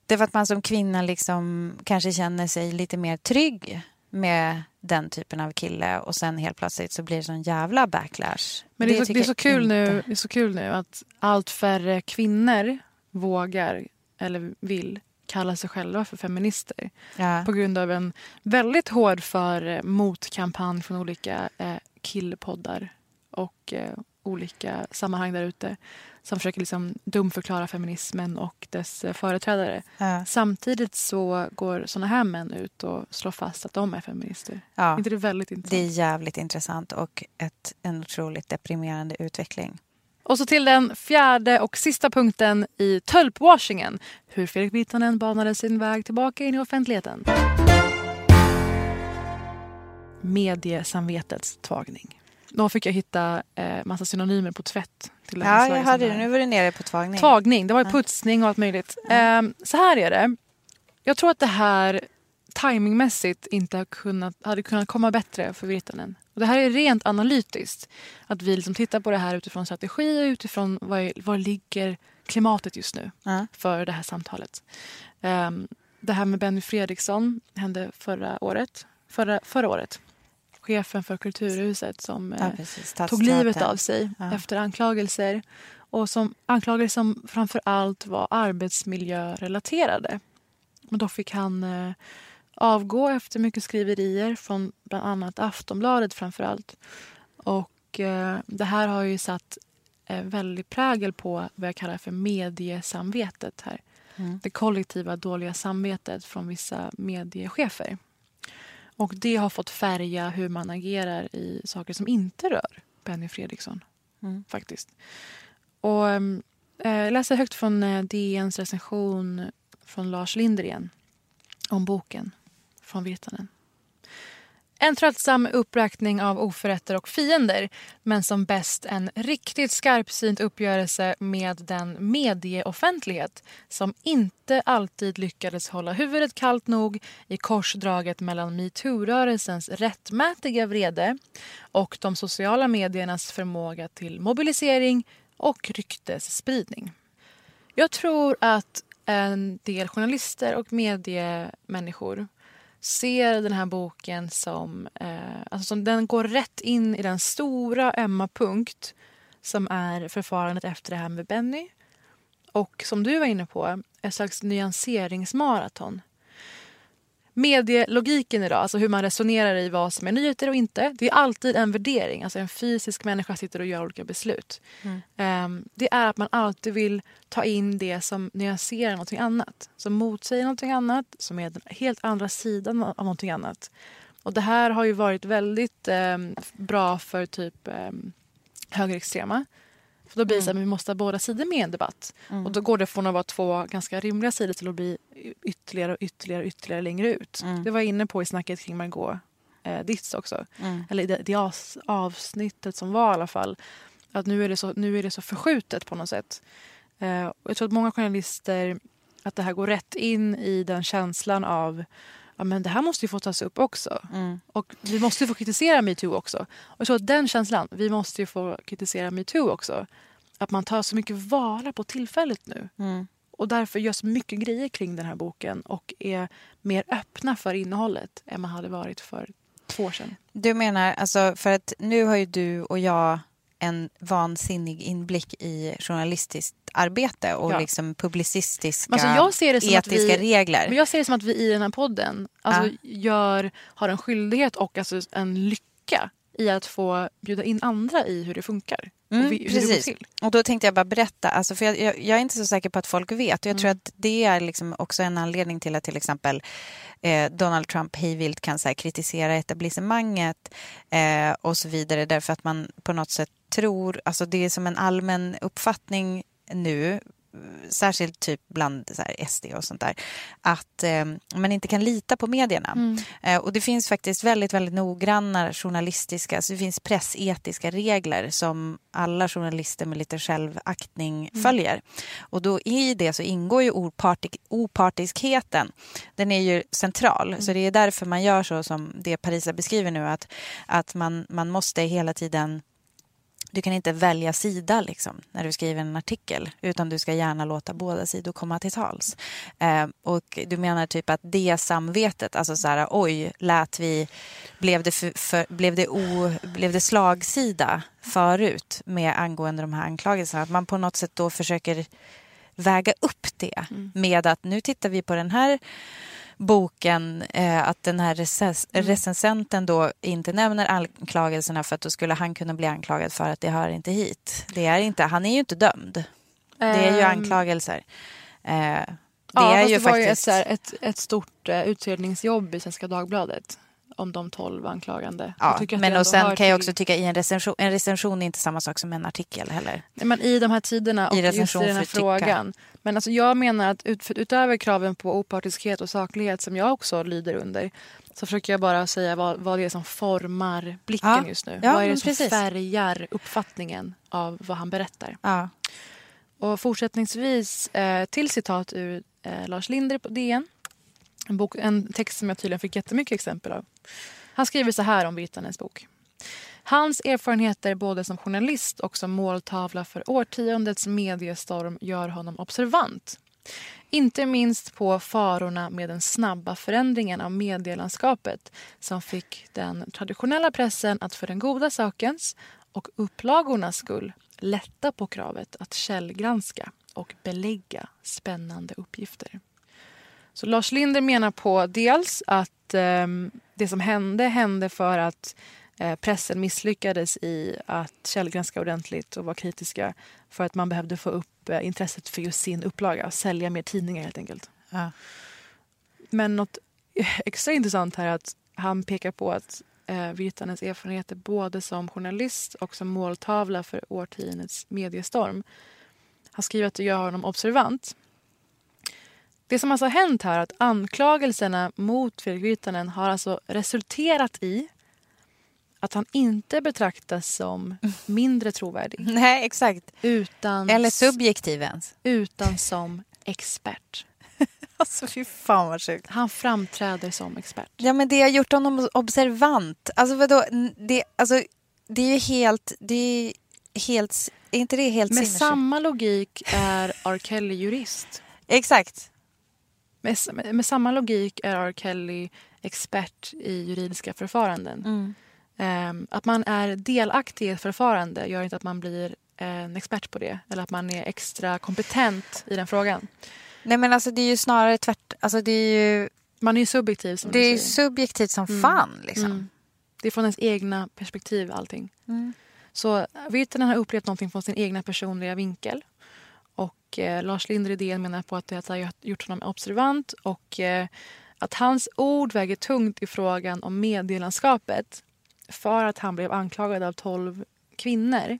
Det är för att man som kvinna liksom kanske känner sig lite mer trygg med den typen av kille och sen helt plötsligt så blir det sån jävla backlash. Men det, är så, det, är så kul inte- nu, det är så kul nu att allt färre kvinnor vågar eller vill kalla sig själva för feminister. Ja. På grund av en väldigt hård för eh, motkampanj från olika eh, killpoddar och eh, olika sammanhang där ute som försöker liksom dumförklara feminismen och dess eh, företrädare. Ja. Samtidigt så går såna här män ut och slår fast att de är feminister. Ja. Inte det väldigt intressant? Det är jävligt intressant och ett, en otroligt deprimerande utveckling. Och så till den fjärde och sista punkten i tölpwashingen. Hur Fredrik Virtanen banade sin väg tillbaka in i offentligheten. Mediesamvetets tvagning. Då fick jag hitta eh, massa synonymer på tvätt. Till Ja, jag hörde det. Nu var du nere på tvagning. Tvagning, det var ju Ja. putsning och allt möjligt. Ehm, så här är det. Jag tror att det här timingmässigt inte har kunnat, hade kunnat komma bättre för Virtanen. Och det här är rent analytiskt. Att vi liksom tittar på det här utifrån strategi och utifrån var, var ligger klimatet just nu Ja. för det här samtalet. Ehm, det här med Benny Fredriksson hände förra året. Förra, förra året. Chefen för Kulturhuset som Ja, eh, tog livet av sig Ja. efter anklagelser. Och som anklagelser som framför allt var arbetsmiljörelaterade. Men då fick han eh, avgå efter mycket skriverier från bland annat Aftonbladet framför allt. Och eh, det här har ju satt eh, väldigt prägel på vad jag kallar för mediesamvetet här. Mm. Det kollektiva dåliga samvetet från vissa mediechefer. Och det har fått färga hur man agerar i saker som inte rör Benny Fredriksson. Mm. Faktiskt. Och, ehm, Eh, läser högt från eh, DNs recension från Lars Linder igen om boken från Virtanen. En tröttsam uppräkning av oförrätter och fiender men som bäst en riktigt skarpsynt uppgörelse med den medieoffentlighet som inte alltid lyckades hålla huvudet kallt nog i korsdraget mellan metoo-rörelsens rättmätiga vrede och de sociala mediernas förmåga till mobilisering och ryktesspridning. Jag tror att en del journalister och mediemänniskor ser den här boken som... Eh, alltså som den går rätt in i den stora ömma punkt som är förfarandet efter det här med Benny. Och som du var inne på, ett slags nyanseringsmaraton medielogiken idag, alltså hur man resonerar i vad som är nyheter och inte. Det är alltid en värdering. Alltså en fysisk människa sitter och gör olika beslut. Mm. Um, det är att man alltid vill ta in det som nyanserar någonting annat. Som motsäger någonting annat, som är den helt andra sidan av någonting annat. Och det här har ju varit väldigt um, bra för typ um, högerextrema. För då blir det så att mm. vi måste ha båda sidor med i en debatt. Mm. Och då går det från att vara två ganska rimliga sidor till att bli ytterligare och ytterligare, ytterligare längre ut. Mm. Det var jag inne på i snacket kring Margot eh, Ditz också. Mm. Eller det, det avsnittet som var i alla fall. Att nu är det så, nu är det så förskjutet på något sätt. Eh, jag tror att många journalister, att det här går rätt in i den känslan av ja, men det här måste ju få tas upp också. Mm. Och vi måste ju få kritisera metoo också. Och att den känslan, vi måste ju få kritisera metoo också. Att man tar så mycket vara på tillfället nu. Mm. Och därför görs mycket grejer kring den här boken och är mer öppna för innehållet än man hade varit för två år sedan. Du menar, alltså för att nu har ju du och jag en vansinnig inblick i journalistiskt arbete och ja. liksom publicistiska alltså jag ser det som etiska att vi, regler. Men jag ser det som att vi i den här podden alltså ja. gör, har en skyldighet och alltså en lycka i att få bjuda in andra i hur det funkar. Mm, och vi, precis. Och då tänkte jag bara berätta, alltså för jag, jag, jag, är inte så säker på att folk vet. Och jag mm. tror att det är liksom också en anledning till att till exempel eh, Donald Trump hejvilt kan så här, kritisera etablissemanget eh, och så vidare. Därför att man på något sätt tror, alltså det är som en allmän uppfattning nu särskilt typ bland så här, SD och sånt där, att eh, man inte kan lita på medierna. Mm. Eh, och det finns faktiskt väldigt, väldigt noggranna journalistiska, så det finks pressetiska regler som alla journalister med lite självaktning mm. följer. Och då i det så ingår ju opartik, opartiskheten. Den är ju central, mm. så det är därför man gör så som det Parisa beskriver nu, att, att man, man måste hela tiden du kan inte välja sida liksom, när du skriver en artikel utan du ska gärna låta båda sidor komma till tals. Eh, och du menar typ att det samvetet, alltså så här, oj, lät vi, blev det, för, för, blev det, o, blev det slagsida förut med angående de här anklagelserna? Att man på något sätt då försöker väga upp det mm. med att nu tittar vi på den här boken eh, att den här recens mm. recensenten då inte nämner anklagelserna för att då skulle han kunna bli anklagad för att det hör inte hit. Det är inte, han är ju inte dömd. Det är ju ehm. anklagelser. Eh, det ja, är ju det faktiskt... var ju ett, ett, ett stort uh, utredningsjobb i Svenska Dagbladet om de tolv anklagande. Ja, men och sen kan jag också tycka i en recension, en recension är inte samma sak som en artikel heller. Nej, men I de här tiderna och I just i den här frågan. Men alltså jag menar att ut, utöver kraven på opartiskhet och saklighet som jag också lyder under så försöker jag bara säga vad, vad det är som formar blicken ja. just nu. Ja, vad är det som precis. färgar uppfattningen av vad han berättar. Ja. Och fortsättningsvis eh, till citat ur eh, Lars Linder på DN. En, bok, en text som jag tydligen fick jättemycket exempel av. Han skriver så här om Virtanens bok. Hans erfarenheter både som journalist och som måltavla för årtiondets mediestorm gör honom observant. Inte minst på farorna med den snabba förändringen av medielandskapet som fick den traditionella pressen att för den goda sakens och upplagornas skull lätta på kravet att källgranska och belägga spännande uppgifter. Så Lars Linder menar på dels att eh, det som hände hände för att eh, pressen misslyckades i att källgranska ordentligt och vara kritiska för att man behövde få upp eh, intresset för just sin upplaga, sälja mer tidningar helt enkelt. Ja. Men något extra intressant här är att han pekar på att eh, Virtanens erfarenheter både som journalist och som måltavla för årtiondets mediestorm Han skriver att det gör honom observant. Det som alltså har hänt här är att anklagelserna mot Fredrik Virtanen har alltså resulterat i att han inte betraktas som mindre trovärdig. Nej, exakt. Utan, Eller subjektiv ens. Utan som expert. alltså fy fan vad sjukt. Han framträder som expert. Ja men det har gjort honom observant. Alltså vadå? Det, alltså, det är ju helt... Det är helt... Är inte det helt Med sinnessjukt? samma logik är R. Kelly jurist. Exakt. Med, med, samma logik är R. Kelly expert i juridiska förfaranden. Mm. Um, att man är delaktig i ett förfarande gör inte att man blir en expert på det eller att man är extra kompetent i den frågan. Nej men alltså det är ju snarare tvärt... Alltså det är ju... Man är ju subjektiv som Det är subjektivt som Mm. fan liksom. Mm. Det är från ens egna perspektiv allting. Mm. Så Virtanen har upplevt någonting från sin egna personliga vinkel. Och eh, Lars Lindredén menar på att det har gjort honom observant och eh, att hans ord väger tungt i frågan om medielandskapet för att han blev anklagad av tolv kvinnor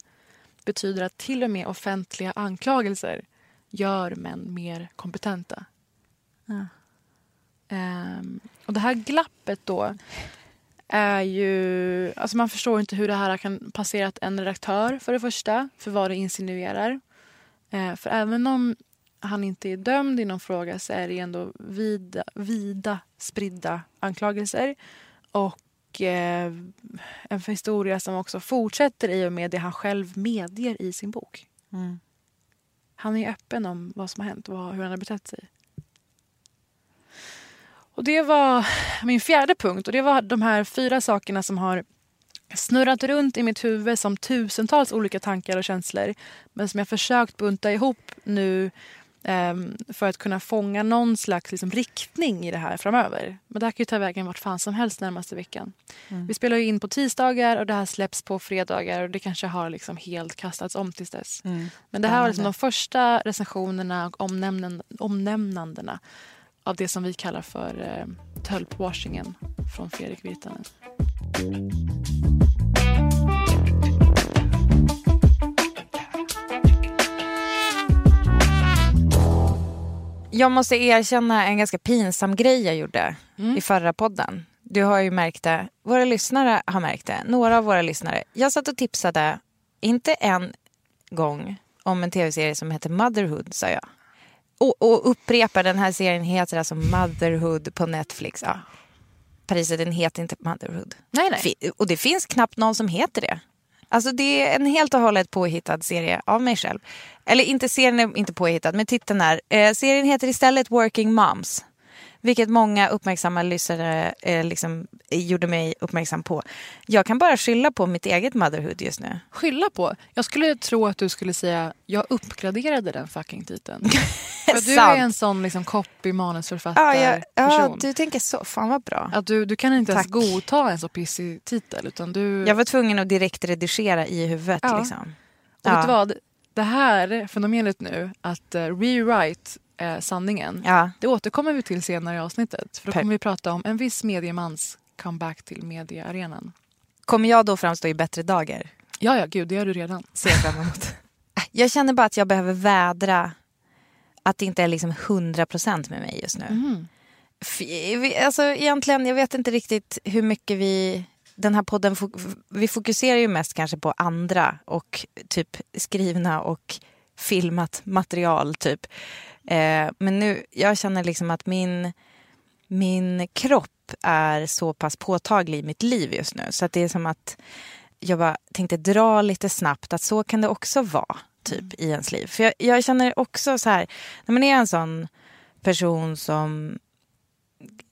betyder att till och med offentliga anklagelser gör män mer kompetenta. Ja. Ehm, och det här glappet då är ju... Alltså man förstår inte hur det här kan passerat en redaktör för det första, för vad det insinuerar. Eh, för även om han inte är dömd i någon fråga så är det ändå vida, vida spridda anklagelser. Och eh, en historia som också fortsätter i och med det han själv medger i sin bok. Mm. Han är öppen om vad som har hänt och hur han har betett sig. Och det var min fjärde punkt och det var de här fyra sakerna som har snurrat runt i mitt huvud som tusentals olika tankar och känslor men som jag försökt bunta ihop nu ehm, för att kunna fånga någon slags liksom, riktning i det här framöver. Men det här kan ju ta vägen vart fan som helst närmaste veckan. Mm. Vi spelar ju in på tisdagar och det här släpps på fredagar och det kanske har liksom helt kastats om tills dess. Mm. Men det här var liksom de första recensionerna och omnämnandena av det som vi kallar för eh, tölpwashingen från Fredrik Virtanen. Jag måste erkänna en ganska pinsam grej jag gjorde Mm. i förra podden. Du har ju märkt det. Våra lyssnare har märkt det. Några av våra lyssnare. Jag satt och tipsade, inte en gång, om en tv-serie som heter Motherhood, sa jag. Och, och upprepar, den här serien heter alltså Motherhood på Netflix. Ja. Parisa, den heter inte Motherhood. Nej, nej. Och det finns knappt någon som heter det. Alltså det är en helt och hållet påhittad serie av mig själv. Eller inte serien är inte påhittad, men titeln är. Eh, serien heter istället Working Moms. Vilket många uppmärksamma lyssnare eh, liksom, gjorde mig uppmärksam på. Jag kan bara skylla på mitt eget motherhood just nu. Skylla på? Jag skulle tro att du skulle säga jag uppgraderade den fucking titeln. För du är en sån liksom copy manusförfattare Ja, jag, ja, du tänker så. Fan vad bra. Att du, du kan inte ens Tack. godta en så pissig titel. Utan du... Jag var tvungen att direkt redigera i huvudet. Ja. Liksom. Och vet du vad? Det här fenomenet nu, att uh, rewrite eh, sanningen, Ja. det återkommer vi till senare i avsnittet. För då kommer vi prata om en viss mediemans comeback till mediearenan. Kommer jag då framstå i bättre dagar? Ja, ja, gud, det gör du redan. ser jag fram emot. Jag känner bara att jag behöver vädra att det inte är liksom 100% med mig just nu. Vi- Alltså egentligen, jag vet inte riktigt hur mycket vi... Den här podden, vi fokuserar ju mest kanske på andra och typ skrivna och filmat material typ. Eh, men nu, jag känner liksom att min, min kropp är så pass påtaglig i mitt liv just nu. Så att det är som att jag bara tänkte dra lite snabbt att så kan det också vara typ i ens liv. För jag, jag känner också så här, när man är en sån person som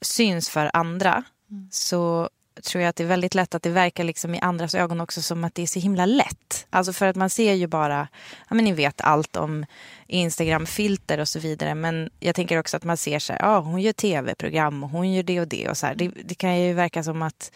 syns för andra så tror jag att det är väldigt lätt att det verkar liksom i andras ögon också som att det är så himla lätt. Alltså för att man ser ju bara, ja men ni vet allt om Instagram-filter och så vidare. Men jag tänker också att man ser så här, ja hon gör tv-program och hon gör det och det och så här. Det, det kan ju verka som att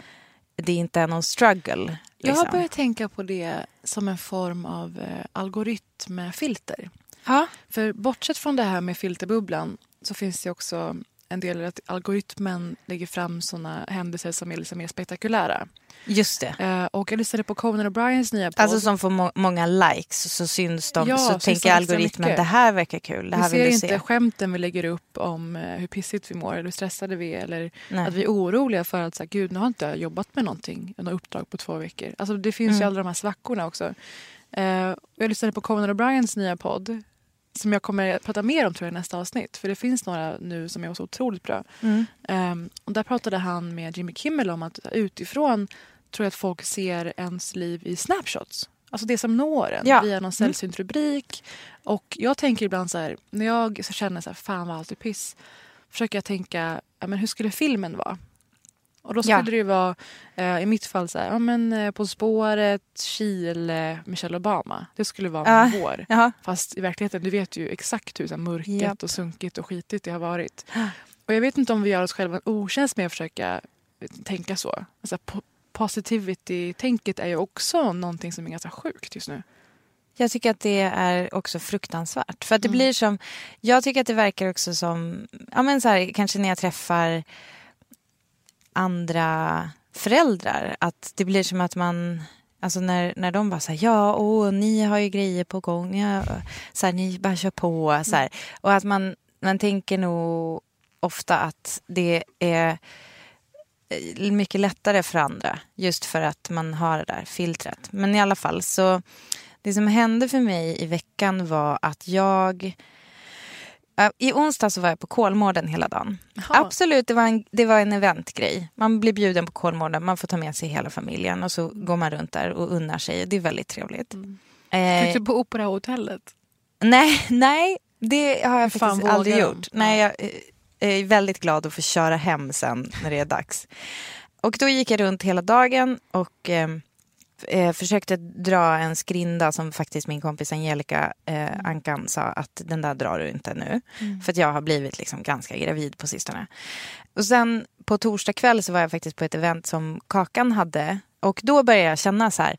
det inte är någon struggle. Jag liksom. har börjat tänka på det som en form av eh, algoritmfilter. Ja. För bortsett från det här med filterbubblan så finns det också en del är att algoritmen lägger fram såna händelser som är liksom mer spektakulära. Just det. Eh, och jag lyssnade på Conan O'Briens nya podd. Alltså som får må många likes så syns de. Ja, så tänker algoritmen det här verkar kul. Det här vi ser inte se. skämten vi lägger upp om eh, hur pissigt vi mår eller hur stressade vi är eller Nej. att vi är oroliga för att så här, gud nu har inte jag jobbat med någonting, något uppdrag på två veckor. Alltså det finns Mm. ju alla de här svackorna också. Eh, jag lyssnade på Conan O'Briens nya podd som jag kommer att prata mer om tror jag i nästa avsnitt. För det finns några nu som är så otroligt bra. Mm. Ehm, och där pratade han med Jimmy Kimmel om att utifrån tror jag att folk ser ens liv i snapshots. Alltså det som når en Ja. via någon Mm. sällsynt rubrik. Och jag tänker ibland så här, när jag så känner så här, fan vad allt är piss. Försöker jag tänka, ja, men hur skulle filmen vara? Och då skulle Ja. det ju vara, eh, i mitt fall, så här, ja, men, eh, På spåret, Chile, Michelle Obama. Det skulle vara min vår. Jaha. Fast i verkligheten, du vet ju exakt hur så här, mörket Japp. och sunkigt och skitigt det har varit. Och jag vet inte om vi gör oss själva en otjänst med att försöka tänka så. Alltså, po- positivity-tänket är ju också någonting som är ganska sjukt just nu. Jag tycker att det är också fruktansvärt. För att det blir som, jag tycker att det verkar också som, ja men så här, kanske när jag träffar andra föräldrar, att det blir som att man, alltså när, när de bara säger ja, åh, ni har ju grejer på gång, ja, så här, ni bara kör på, så här. Och att man, man tänker nog ofta att det är eh, mycket lättare för andra just för att man har det där filtret. Men i alla fall så det som hände för mig i veckan var att jag i onsdag så var jag på Kolmården hela dagen. Absolut, det var, en, det var en eventgrej. Man blir bjuden på Kolmården, man får ta med sig hela familjen och så går man runt där och unnar sig. Det är väldigt trevligt. Eh, Fick du på Operahotellet? Nej, nej, det har jag fan faktiskt aldrig gjort. Nej, jag eh, är väldigt glad att få köra hem sen när det är dags. Och då gick jag runt hela dagen och eh, eh, försökte dra en skrinda som faktiskt min kompis Angelica eh, Ankan sa att den där drar du inte nu. Mm. För att jag har blivit liksom ganska gravid på sistone. Och sen på torsdag kväll så var jag faktiskt på ett event som Kakan hade. Och då började jag känna så här,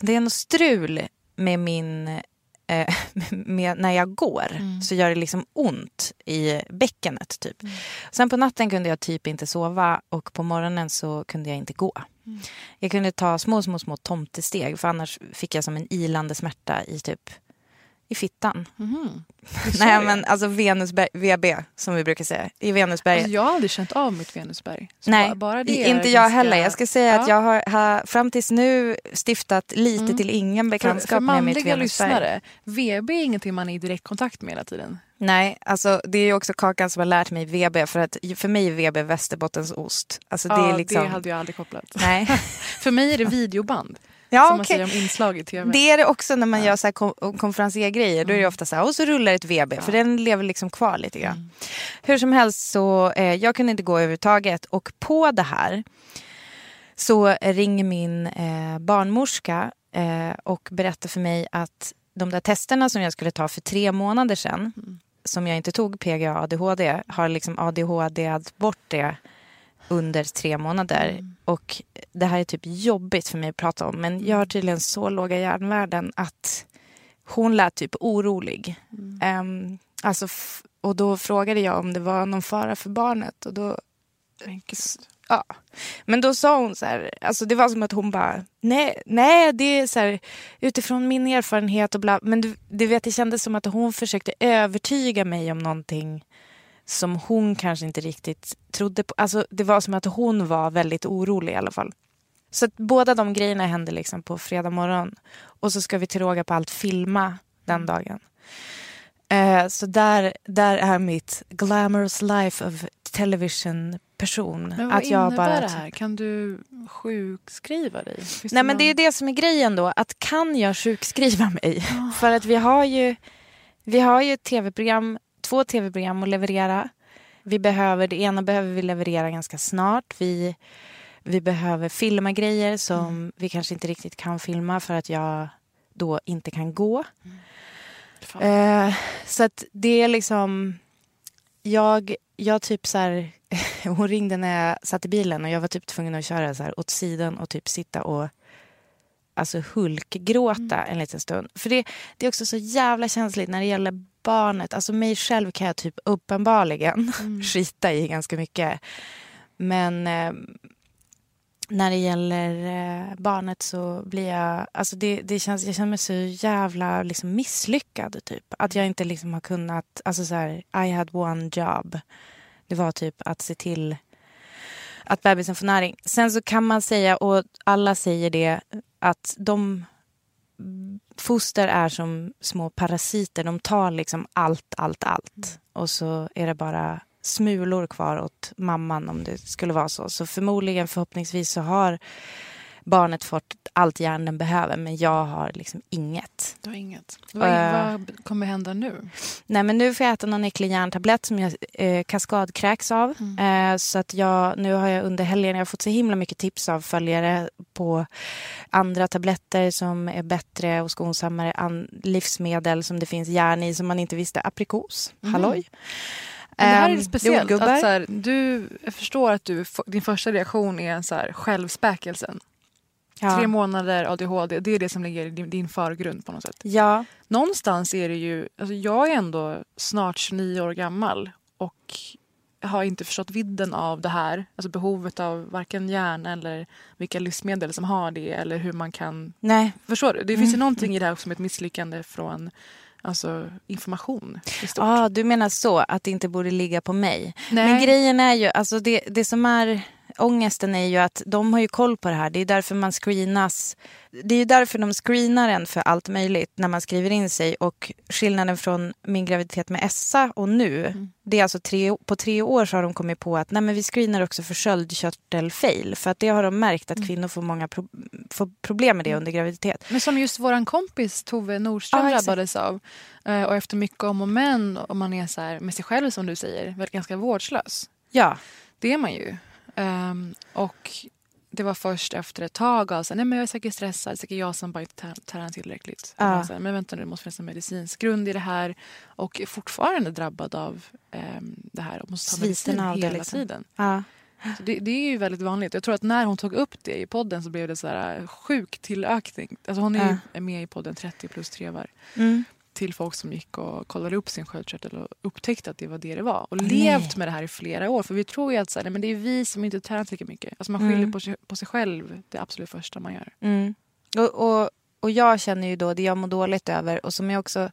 det är något strul med min eh, med, när jag går så gör det liksom ont i bäckenet. Typ. Sen på natten kunde jag typ inte sova och på morgonen så kunde jag inte gå. Jag kunde ta små, små, små tomtesteg för annars fick jag som en ilande smärta i typ i fittan. Mhm. Nej men alltså Venusberg, VB som vi brukar säga, i Venusberget. Alltså, jag har aldrig känt av mitt Venusberg. Så Nej, bara, det inte jag ganska- heller. Jag ska säga att Ja. jag har, har fram tills nu stiftat lite till ingen bekantskap för, för med mitt manliga Venusberg. lyssnare, VB är ingenting man är i direktkontakt med hela tiden. Nej, alltså det är också Kakan som har lärt mig VB för att för mig är VB Västerbottens ost. Alltså det ja, är liksom... det hade jag aldrig kopplat. Nej. för mig är det videoband. Ja, som man okej. säger om inslag i tv. Det är det också när man gör så här kon- konferensiergrejer. Då är det ofta så här, och så rullar ett VB, för den lever liksom kvar lite grann. Hur som helst så, eh, jag kunde inte gå överhuvudtaget. Och på det här så ringer min eh, barnmorska eh, och berättar för mig att de där testerna som jag skulle ta för tre månader sedan, som jag inte tog PGA ADHD, har liksom ADHD bort det under tre månader. Och det här är typ jobbigt för mig att prata om, men jag har tydligen så låga järnvärden att hon lät typ orolig. Ehm, alltså, f- och då frågade jag om det var någon fara för barnet och då Ja. Men då sa hon så här, alltså det var som att hon bara, nej, nej det är så här, utifrån min erfarenhet och bla, men du, du vet det kändes som att hon försökte övertyga mig om någonting som hon kanske inte riktigt trodde på. Alltså det var som att hon var väldigt orolig i alla fall. Så båda de grejerna hände liksom på fredag morgon. Och så ska vi till råga på allt filma den dagen. Eh, så där, där är mitt glamorous life of television person. Men vad att jag innebär bara det här? Kan du sjukskriva dig? Finns Nej men någon- det är det som är grejen då, att kan jag sjukskriva mig? För att vi har ju, vi har ju ett tv-program, två tv-program att leverera. Vi behöver, det ena behöver vi leverera ganska snart. Vi, vi behöver filma grejer som vi kanske inte riktigt kan filma för att jag då inte kan gå. Eh, så att det är liksom, jag, jag typ så här, hon ringde när jag satt i bilen och jag var typ tvungen att köra så här åt sidan och typ sitta och alltså hulkgråta en liten stund. För det, det är också så jävla känsligt när det gäller barnet, alltså mig själv kan jag typ uppenbarligen mm. skita i ganska mycket. Men eh, när det gäller eh, barnet så blir jag... Alltså det, det känns, jag känner mig så jävla liksom misslyckad. Typ. Att jag inte liksom har kunnat... Alltså så här, I had one job. Det var typ att se till att bebisen får näring. Sen så kan man säga, och alla säger det, att de foster är som små parasiter. De tar liksom allt, allt, allt. Mm. Och så är det bara smulor kvar åt mamman om det skulle vara så. Så förmodligen, förhoppningsvis så har barnet fått allt järn den behöver men jag har liksom inget. Du har inget. Vad, uh, vad kommer hända nu? Nej men nu får jag äta någon äcklig järntablett som jag eh, kaskadkräks av. Mm. Eh, så att jag, nu har jag under helgen, jag har fått så himla mycket tips av följare på andra tabletter som är bättre och skonsammare an, livsmedel som det finns järn i som man inte visste. Aprikos, mm. halloj. Men det här är ehm, speciellt. Att så här, du, jag förstår att du, din första reaktion är så här, självspäkelsen. Ja. Tre månader ADHD, det är det som ligger i din, din förgrund på något sätt. Ja. Någonstans är det ju, alltså jag är ändå snart 29 år gammal och har inte förstått vidden av det här. Alltså behovet av varken järn eller vilka livsmedel som har det eller hur man kan... Nej. Förstår du? Det finns ju mm. någonting i det här som ett misslyckande från alltså, information i stort. Ah, du menar så, att det inte borde ligga på mig. Nej. Men grejen är ju, alltså det, det som är ångesten är ju att de har ju koll på det här. Det är därför man screenas. Det är ju därför de screenar en för allt möjligt när man skriver in sig. Och skillnaden från min graviditet med Essa och nu, mm. det är alltså tre, på tre år så har de kommit på att nej men vi screenar också för sköldkörtelfail. För att det har de märkt att mm. kvinnor får många pro, får problem med det mm. under graviditet. Men som just våran kompis Tove Nordström ah, drabbades av. Eh, och efter mycket om och men, om man är så här med sig själv som du säger, väl ganska vårdslös. Ja. Det är man ju. Um, och det var först efter ett tag av nej men jag är säkert stressad, säkert jag som bara inte tränar tillräckligt. Ja. Här, men vänta nu, det måste finnas en medicinsk grund i det här. Och är fortfarande drabbad av um, det här och måste ta medicin hela liksom. tiden. Så det, det, är ju väldigt vanligt. Jag tror att när hon tog upp det i podden så blev det så här sjuk tillökning. Alltså hon är ja. med i podden 30 plus trevar. Mm till folk som gick och kollade upp sin sköldkörtel och upptäckte att det var det det var. Och nej. levt med det här i flera år. För vi tror ju att så här, nej, men det är vi som inte tränar lika mycket. Alltså man skyller mm. på, sig, på sig själv det absolut första man gör. Mm. Och, och, och jag känner ju då det jag mår dåligt över och som jag också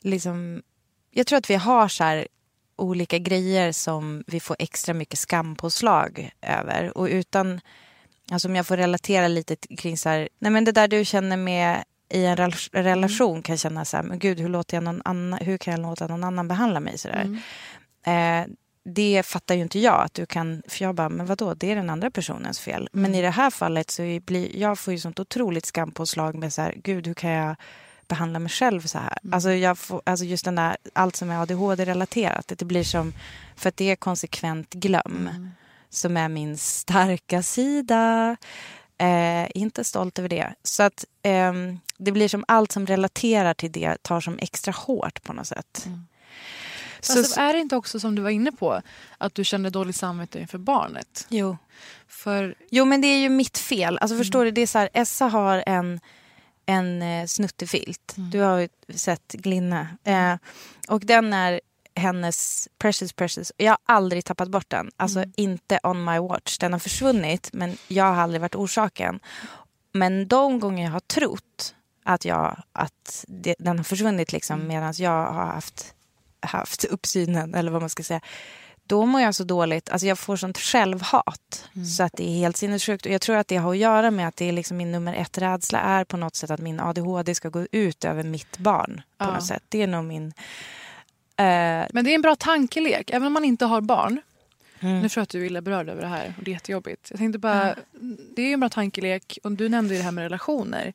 liksom... Jag tror att vi har så här olika grejer som vi får extra mycket skampåslag över. Och utan... Alltså om jag får relatera lite kring så här, nej men det där du känner med i en relation kan känna så här, men gud hur, låter jag någon annan, hur kan jag låta någon annan behandla mig sådär. Mm. Eh, det fattar ju inte jag att du kan, för jag bara, men vadå, det är den andra personens fel. Mm. Men i det här fallet så blir, jag får ju sånt otroligt skampåslag med så här, gud hur kan jag behandla mig själv så här. Mm. Alltså, jag får, alltså just den där, allt som är ADHD-relaterat, det blir som, för att det är konsekvent glöm, mm. som är min starka sida. Eh, inte stolt över det. Så att eh, det blir som allt som relaterar till det tar som extra hårt på något sätt. Mm. Så, alltså, är det inte också som du var inne på, att du kände dåligt samvete inför barnet? Jo. För... Jo men det är ju mitt fel. Alltså förstår mm. du, det är så här, Essa har en, en eh, snuttefilt. Mm. Du har ju sett Glinna. Eh, och den är hennes Precious Precious. Jag har aldrig tappat bort den. Alltså mm. inte on my watch. Den har försvunnit men jag har aldrig varit orsaken. Men de gånger jag har trott att, jag, att det, den har försvunnit liksom, mm. medan jag har haft, haft uppsynen, eller vad man ska säga. Då mår jag så dåligt. Alltså jag får sånt självhat. Mm. Så att det är helt sinnessjukt. Och jag tror att det har att göra med att det är liksom min nummer ett rädsla är på något sätt att min ADHD ska gå ut över mitt barn. på ja. något sätt. Det är nog min Men det är en bra tankelek, även om man inte har barn. Mm. Nu tror jag att du är illa berörd över det här och det är jättejobbigt. Jag tänkte bara, mm. Det är en bra tankelek och du nämnde det här med relationer.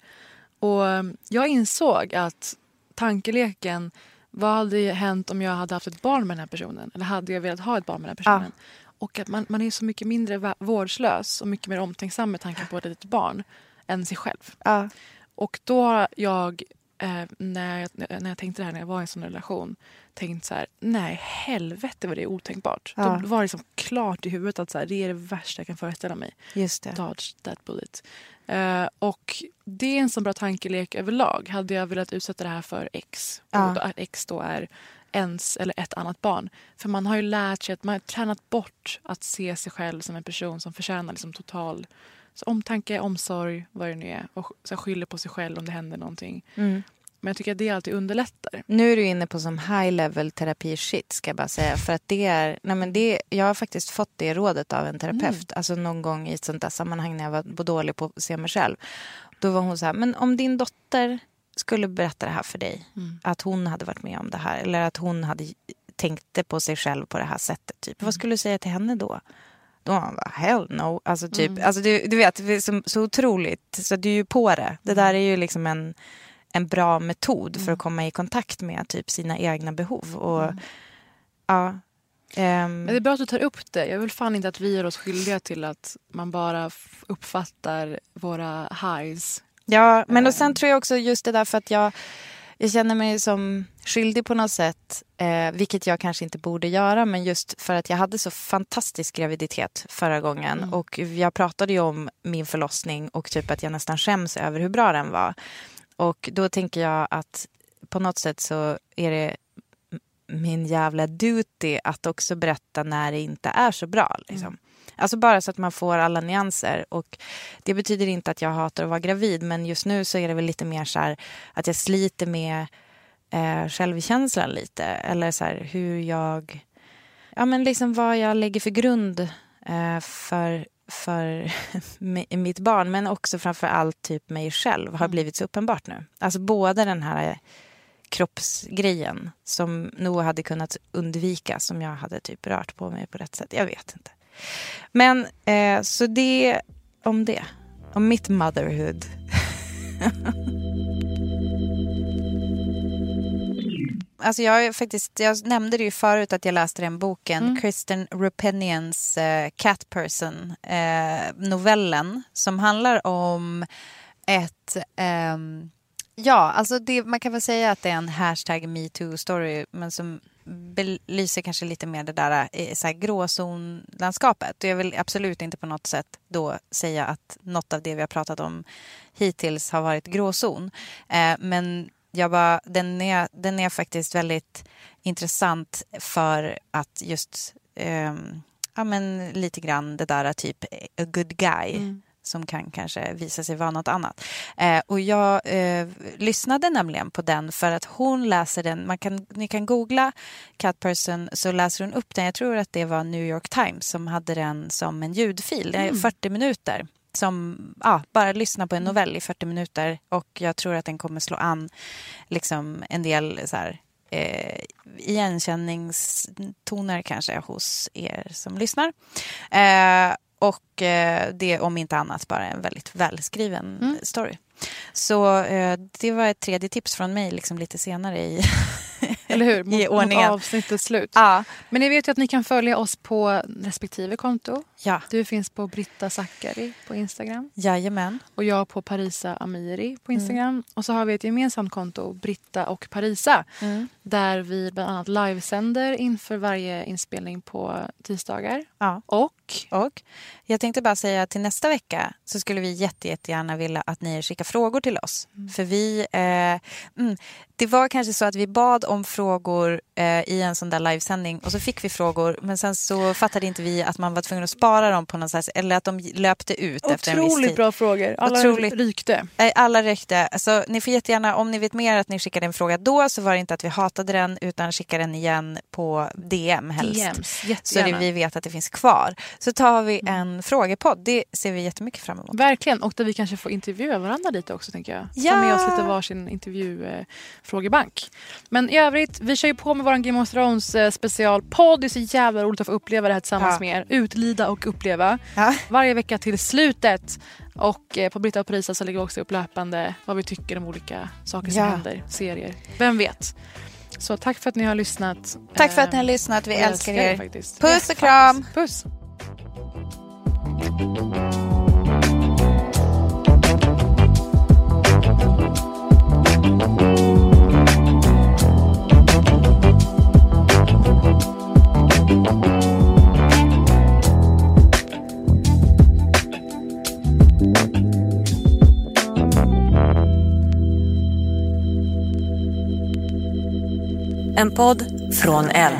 Och eh, jag insåg att tankeleken, vad hade hänt om jag hade haft ett barn med den här personen? Eller hade jag velat ha ett barn med den här personen? Ja. Och att man, man är så mycket mindre vårdslös och mycket mer omtänksam med tanken på ett litet barn än sig själv. Ja. Och då har jag eh, när, jag, när jag tänkte det här när jag var i en sån relation tänkt så här, nej helvete vad det är otänkbart. Ja. Då var det liksom klart i huvudet att så här, det är det värsta jag kan föreställa mig. Just det. Dodge that bullet. Eh, och det är en sån bra tankelek överlag. Hade jag velat utsätta det här för X, Ja. och då, att X då är ens eller ett annat barn. För man har ju lärt sig att man har tränat bort att se sig själv som en person som förtjänar liksom total så omtanke, omsorg, vad det nu är. Och så skyller på sig själv om det händer någonting. Mm. Men jag tycker att det alltid underlättar. Nu är du inne på som high level terapi shit ska jag bara säga. För att det är, nej men det, jag har faktiskt fått det rådet av en terapeut. Mm. Alltså någon gång i ett sånt där sammanhang när jag var dålig på att se mig själv. Då var hon så här, men om din dotter skulle berätta det här för dig. Mm. Att hon hade varit med om det här. Eller att hon hade tänkte på sig själv på det här sättet. Typ. Mm. Vad skulle du säga till henne då? Då var man bara, hell no. Alltså, typ, Mm. alltså, du, du vet, det är så, så otroligt. Så du är ju på det. Det där är ju liksom en, en bra metod för att komma i kontakt med typ sina egna behov. Och, ja, ehm, Men det är bra att du tar upp det. Jag vill fan inte att vi gör oss skyldiga till att man bara uppfattar våra highs. Ja, men och sen tror jag också just det där för att jag, jag känner mig som skyldig på något sätt, eh, vilket jag kanske inte borde göra, men just för att jag hade så fantastisk graviditet förra gången och jag pratade ju om min förlossning och typ att jag nästan skäms över hur bra den var. Och då tänker jag att på något sätt så är det min jävla duty att också berätta när det inte är så bra. Liksom. Alltså bara så att man får alla nyanser. Och det betyder inte att jag hatar att vara gravid men just nu så är det väl lite mer så här att jag sliter med eh, självkänslan lite. Eller så här hur jag... Ja men liksom vad jag lägger för grund eh, för, för mi- mitt barn. Men också framför allt typ mig själv har blivit så uppenbart nu. Alltså både den här kroppsgrejen som nog hade kunnat undvikas om jag hade typ rört på mig på rätt sätt. Jag vet inte. Men eh, så det om det. Om mitt motherhood. Alltså jag, faktiskt, jag nämnde det ju förut att jag läste den boken, Kristen Rupenians eh, Cat Person, eh, novellen som handlar om ett... ehm, ja, alltså det, man kan väl säga att det är en hashtag metoo-story men som belyser kanske lite mer det där eh, så här, gråzonlandskapet. Och jag vill absolut inte på något sätt då säga att något av det vi har pratat om hittills har varit gråzon. Eh, men jag bara, den, är, den är faktiskt väldigt intressant för att just eh, ja, men lite grann det där typ a good guy mm som kan kanske visa sig vara något annat. Eh, och jag eh, lyssnade nämligen på den för att hon läser den, man kan, ni kan googla Cat Person så läser hon upp den. Jag tror att det var New York Times som hade den som en ljudfil, är 40 minuter. Som, ja, bara lyssna på en novell i 40 minuter och jag tror att den kommer slå an liksom en del så här, eh, igenkänningstoner kanske hos er som lyssnar. Eh, och eh, det om inte annat bara en väldigt välskriven story. Så eh, det var ett tredje tips från mig liksom lite senare i, Eller hur? Mot, i mot avsnittets slut. Ja. Men ni vet ju att ni kan följa oss på respektive konto. Ja. Du finns på Britta Zackari på Instagram. Jajamän. Och jag på Parisa Amiri på Instagram. Mm. Och så har vi ett gemensamt konto, Britta och Parisa. Mm. Där vi bland annat livesänder inför varje inspelning på tisdagar. Ja. Och? Och jag tänkte bara säga till nästa vecka så skulle vi jätte, jättegärna vilja att ni skickar frågor till oss. För vi, eh, mm, det var kanske så att vi bad om frågor eh, i en sån där livesändning och så fick vi frågor men sen så fattade inte vi att man var tvungen att spara dem på något sätt eller att de löpte ut efter en viss Otroligt tid. bra frågor. Alla Otroligt. rykte. Eh, Alla räckte. Alltså, ni får jättegärna, om ni vet mer att ni skickade en fråga då så var det inte att vi hatade den utan skicka den igen på DM helst. DMs, så det vi vet att det finns kvar. Så tar vi en frågepodd. Det ser vi jättemycket fram emot. Verkligen. Och där vi kanske får intervjua varandra lite också tänker jag. Ja. Ta med oss lite varsin intervjufrågebank. Men i övrigt, vi kör ju på med vår Game of Thrones eh, specialpodd. Det är så jävla roligt att få uppleva det här tillsammans Ja. med er. Utlida och uppleva. Ja. Varje vecka till slutet. Och eh, på Britta och Parisa så lägger vi också upp löpande vad vi tycker om olika saker som Ja. händer. Serier. Vem vet? Så tack för att ni har lyssnat. Tack för att Eh, ni har lyssnat. Vi vi älskar älskar er er. Puss och kram. Puss. En podd från L.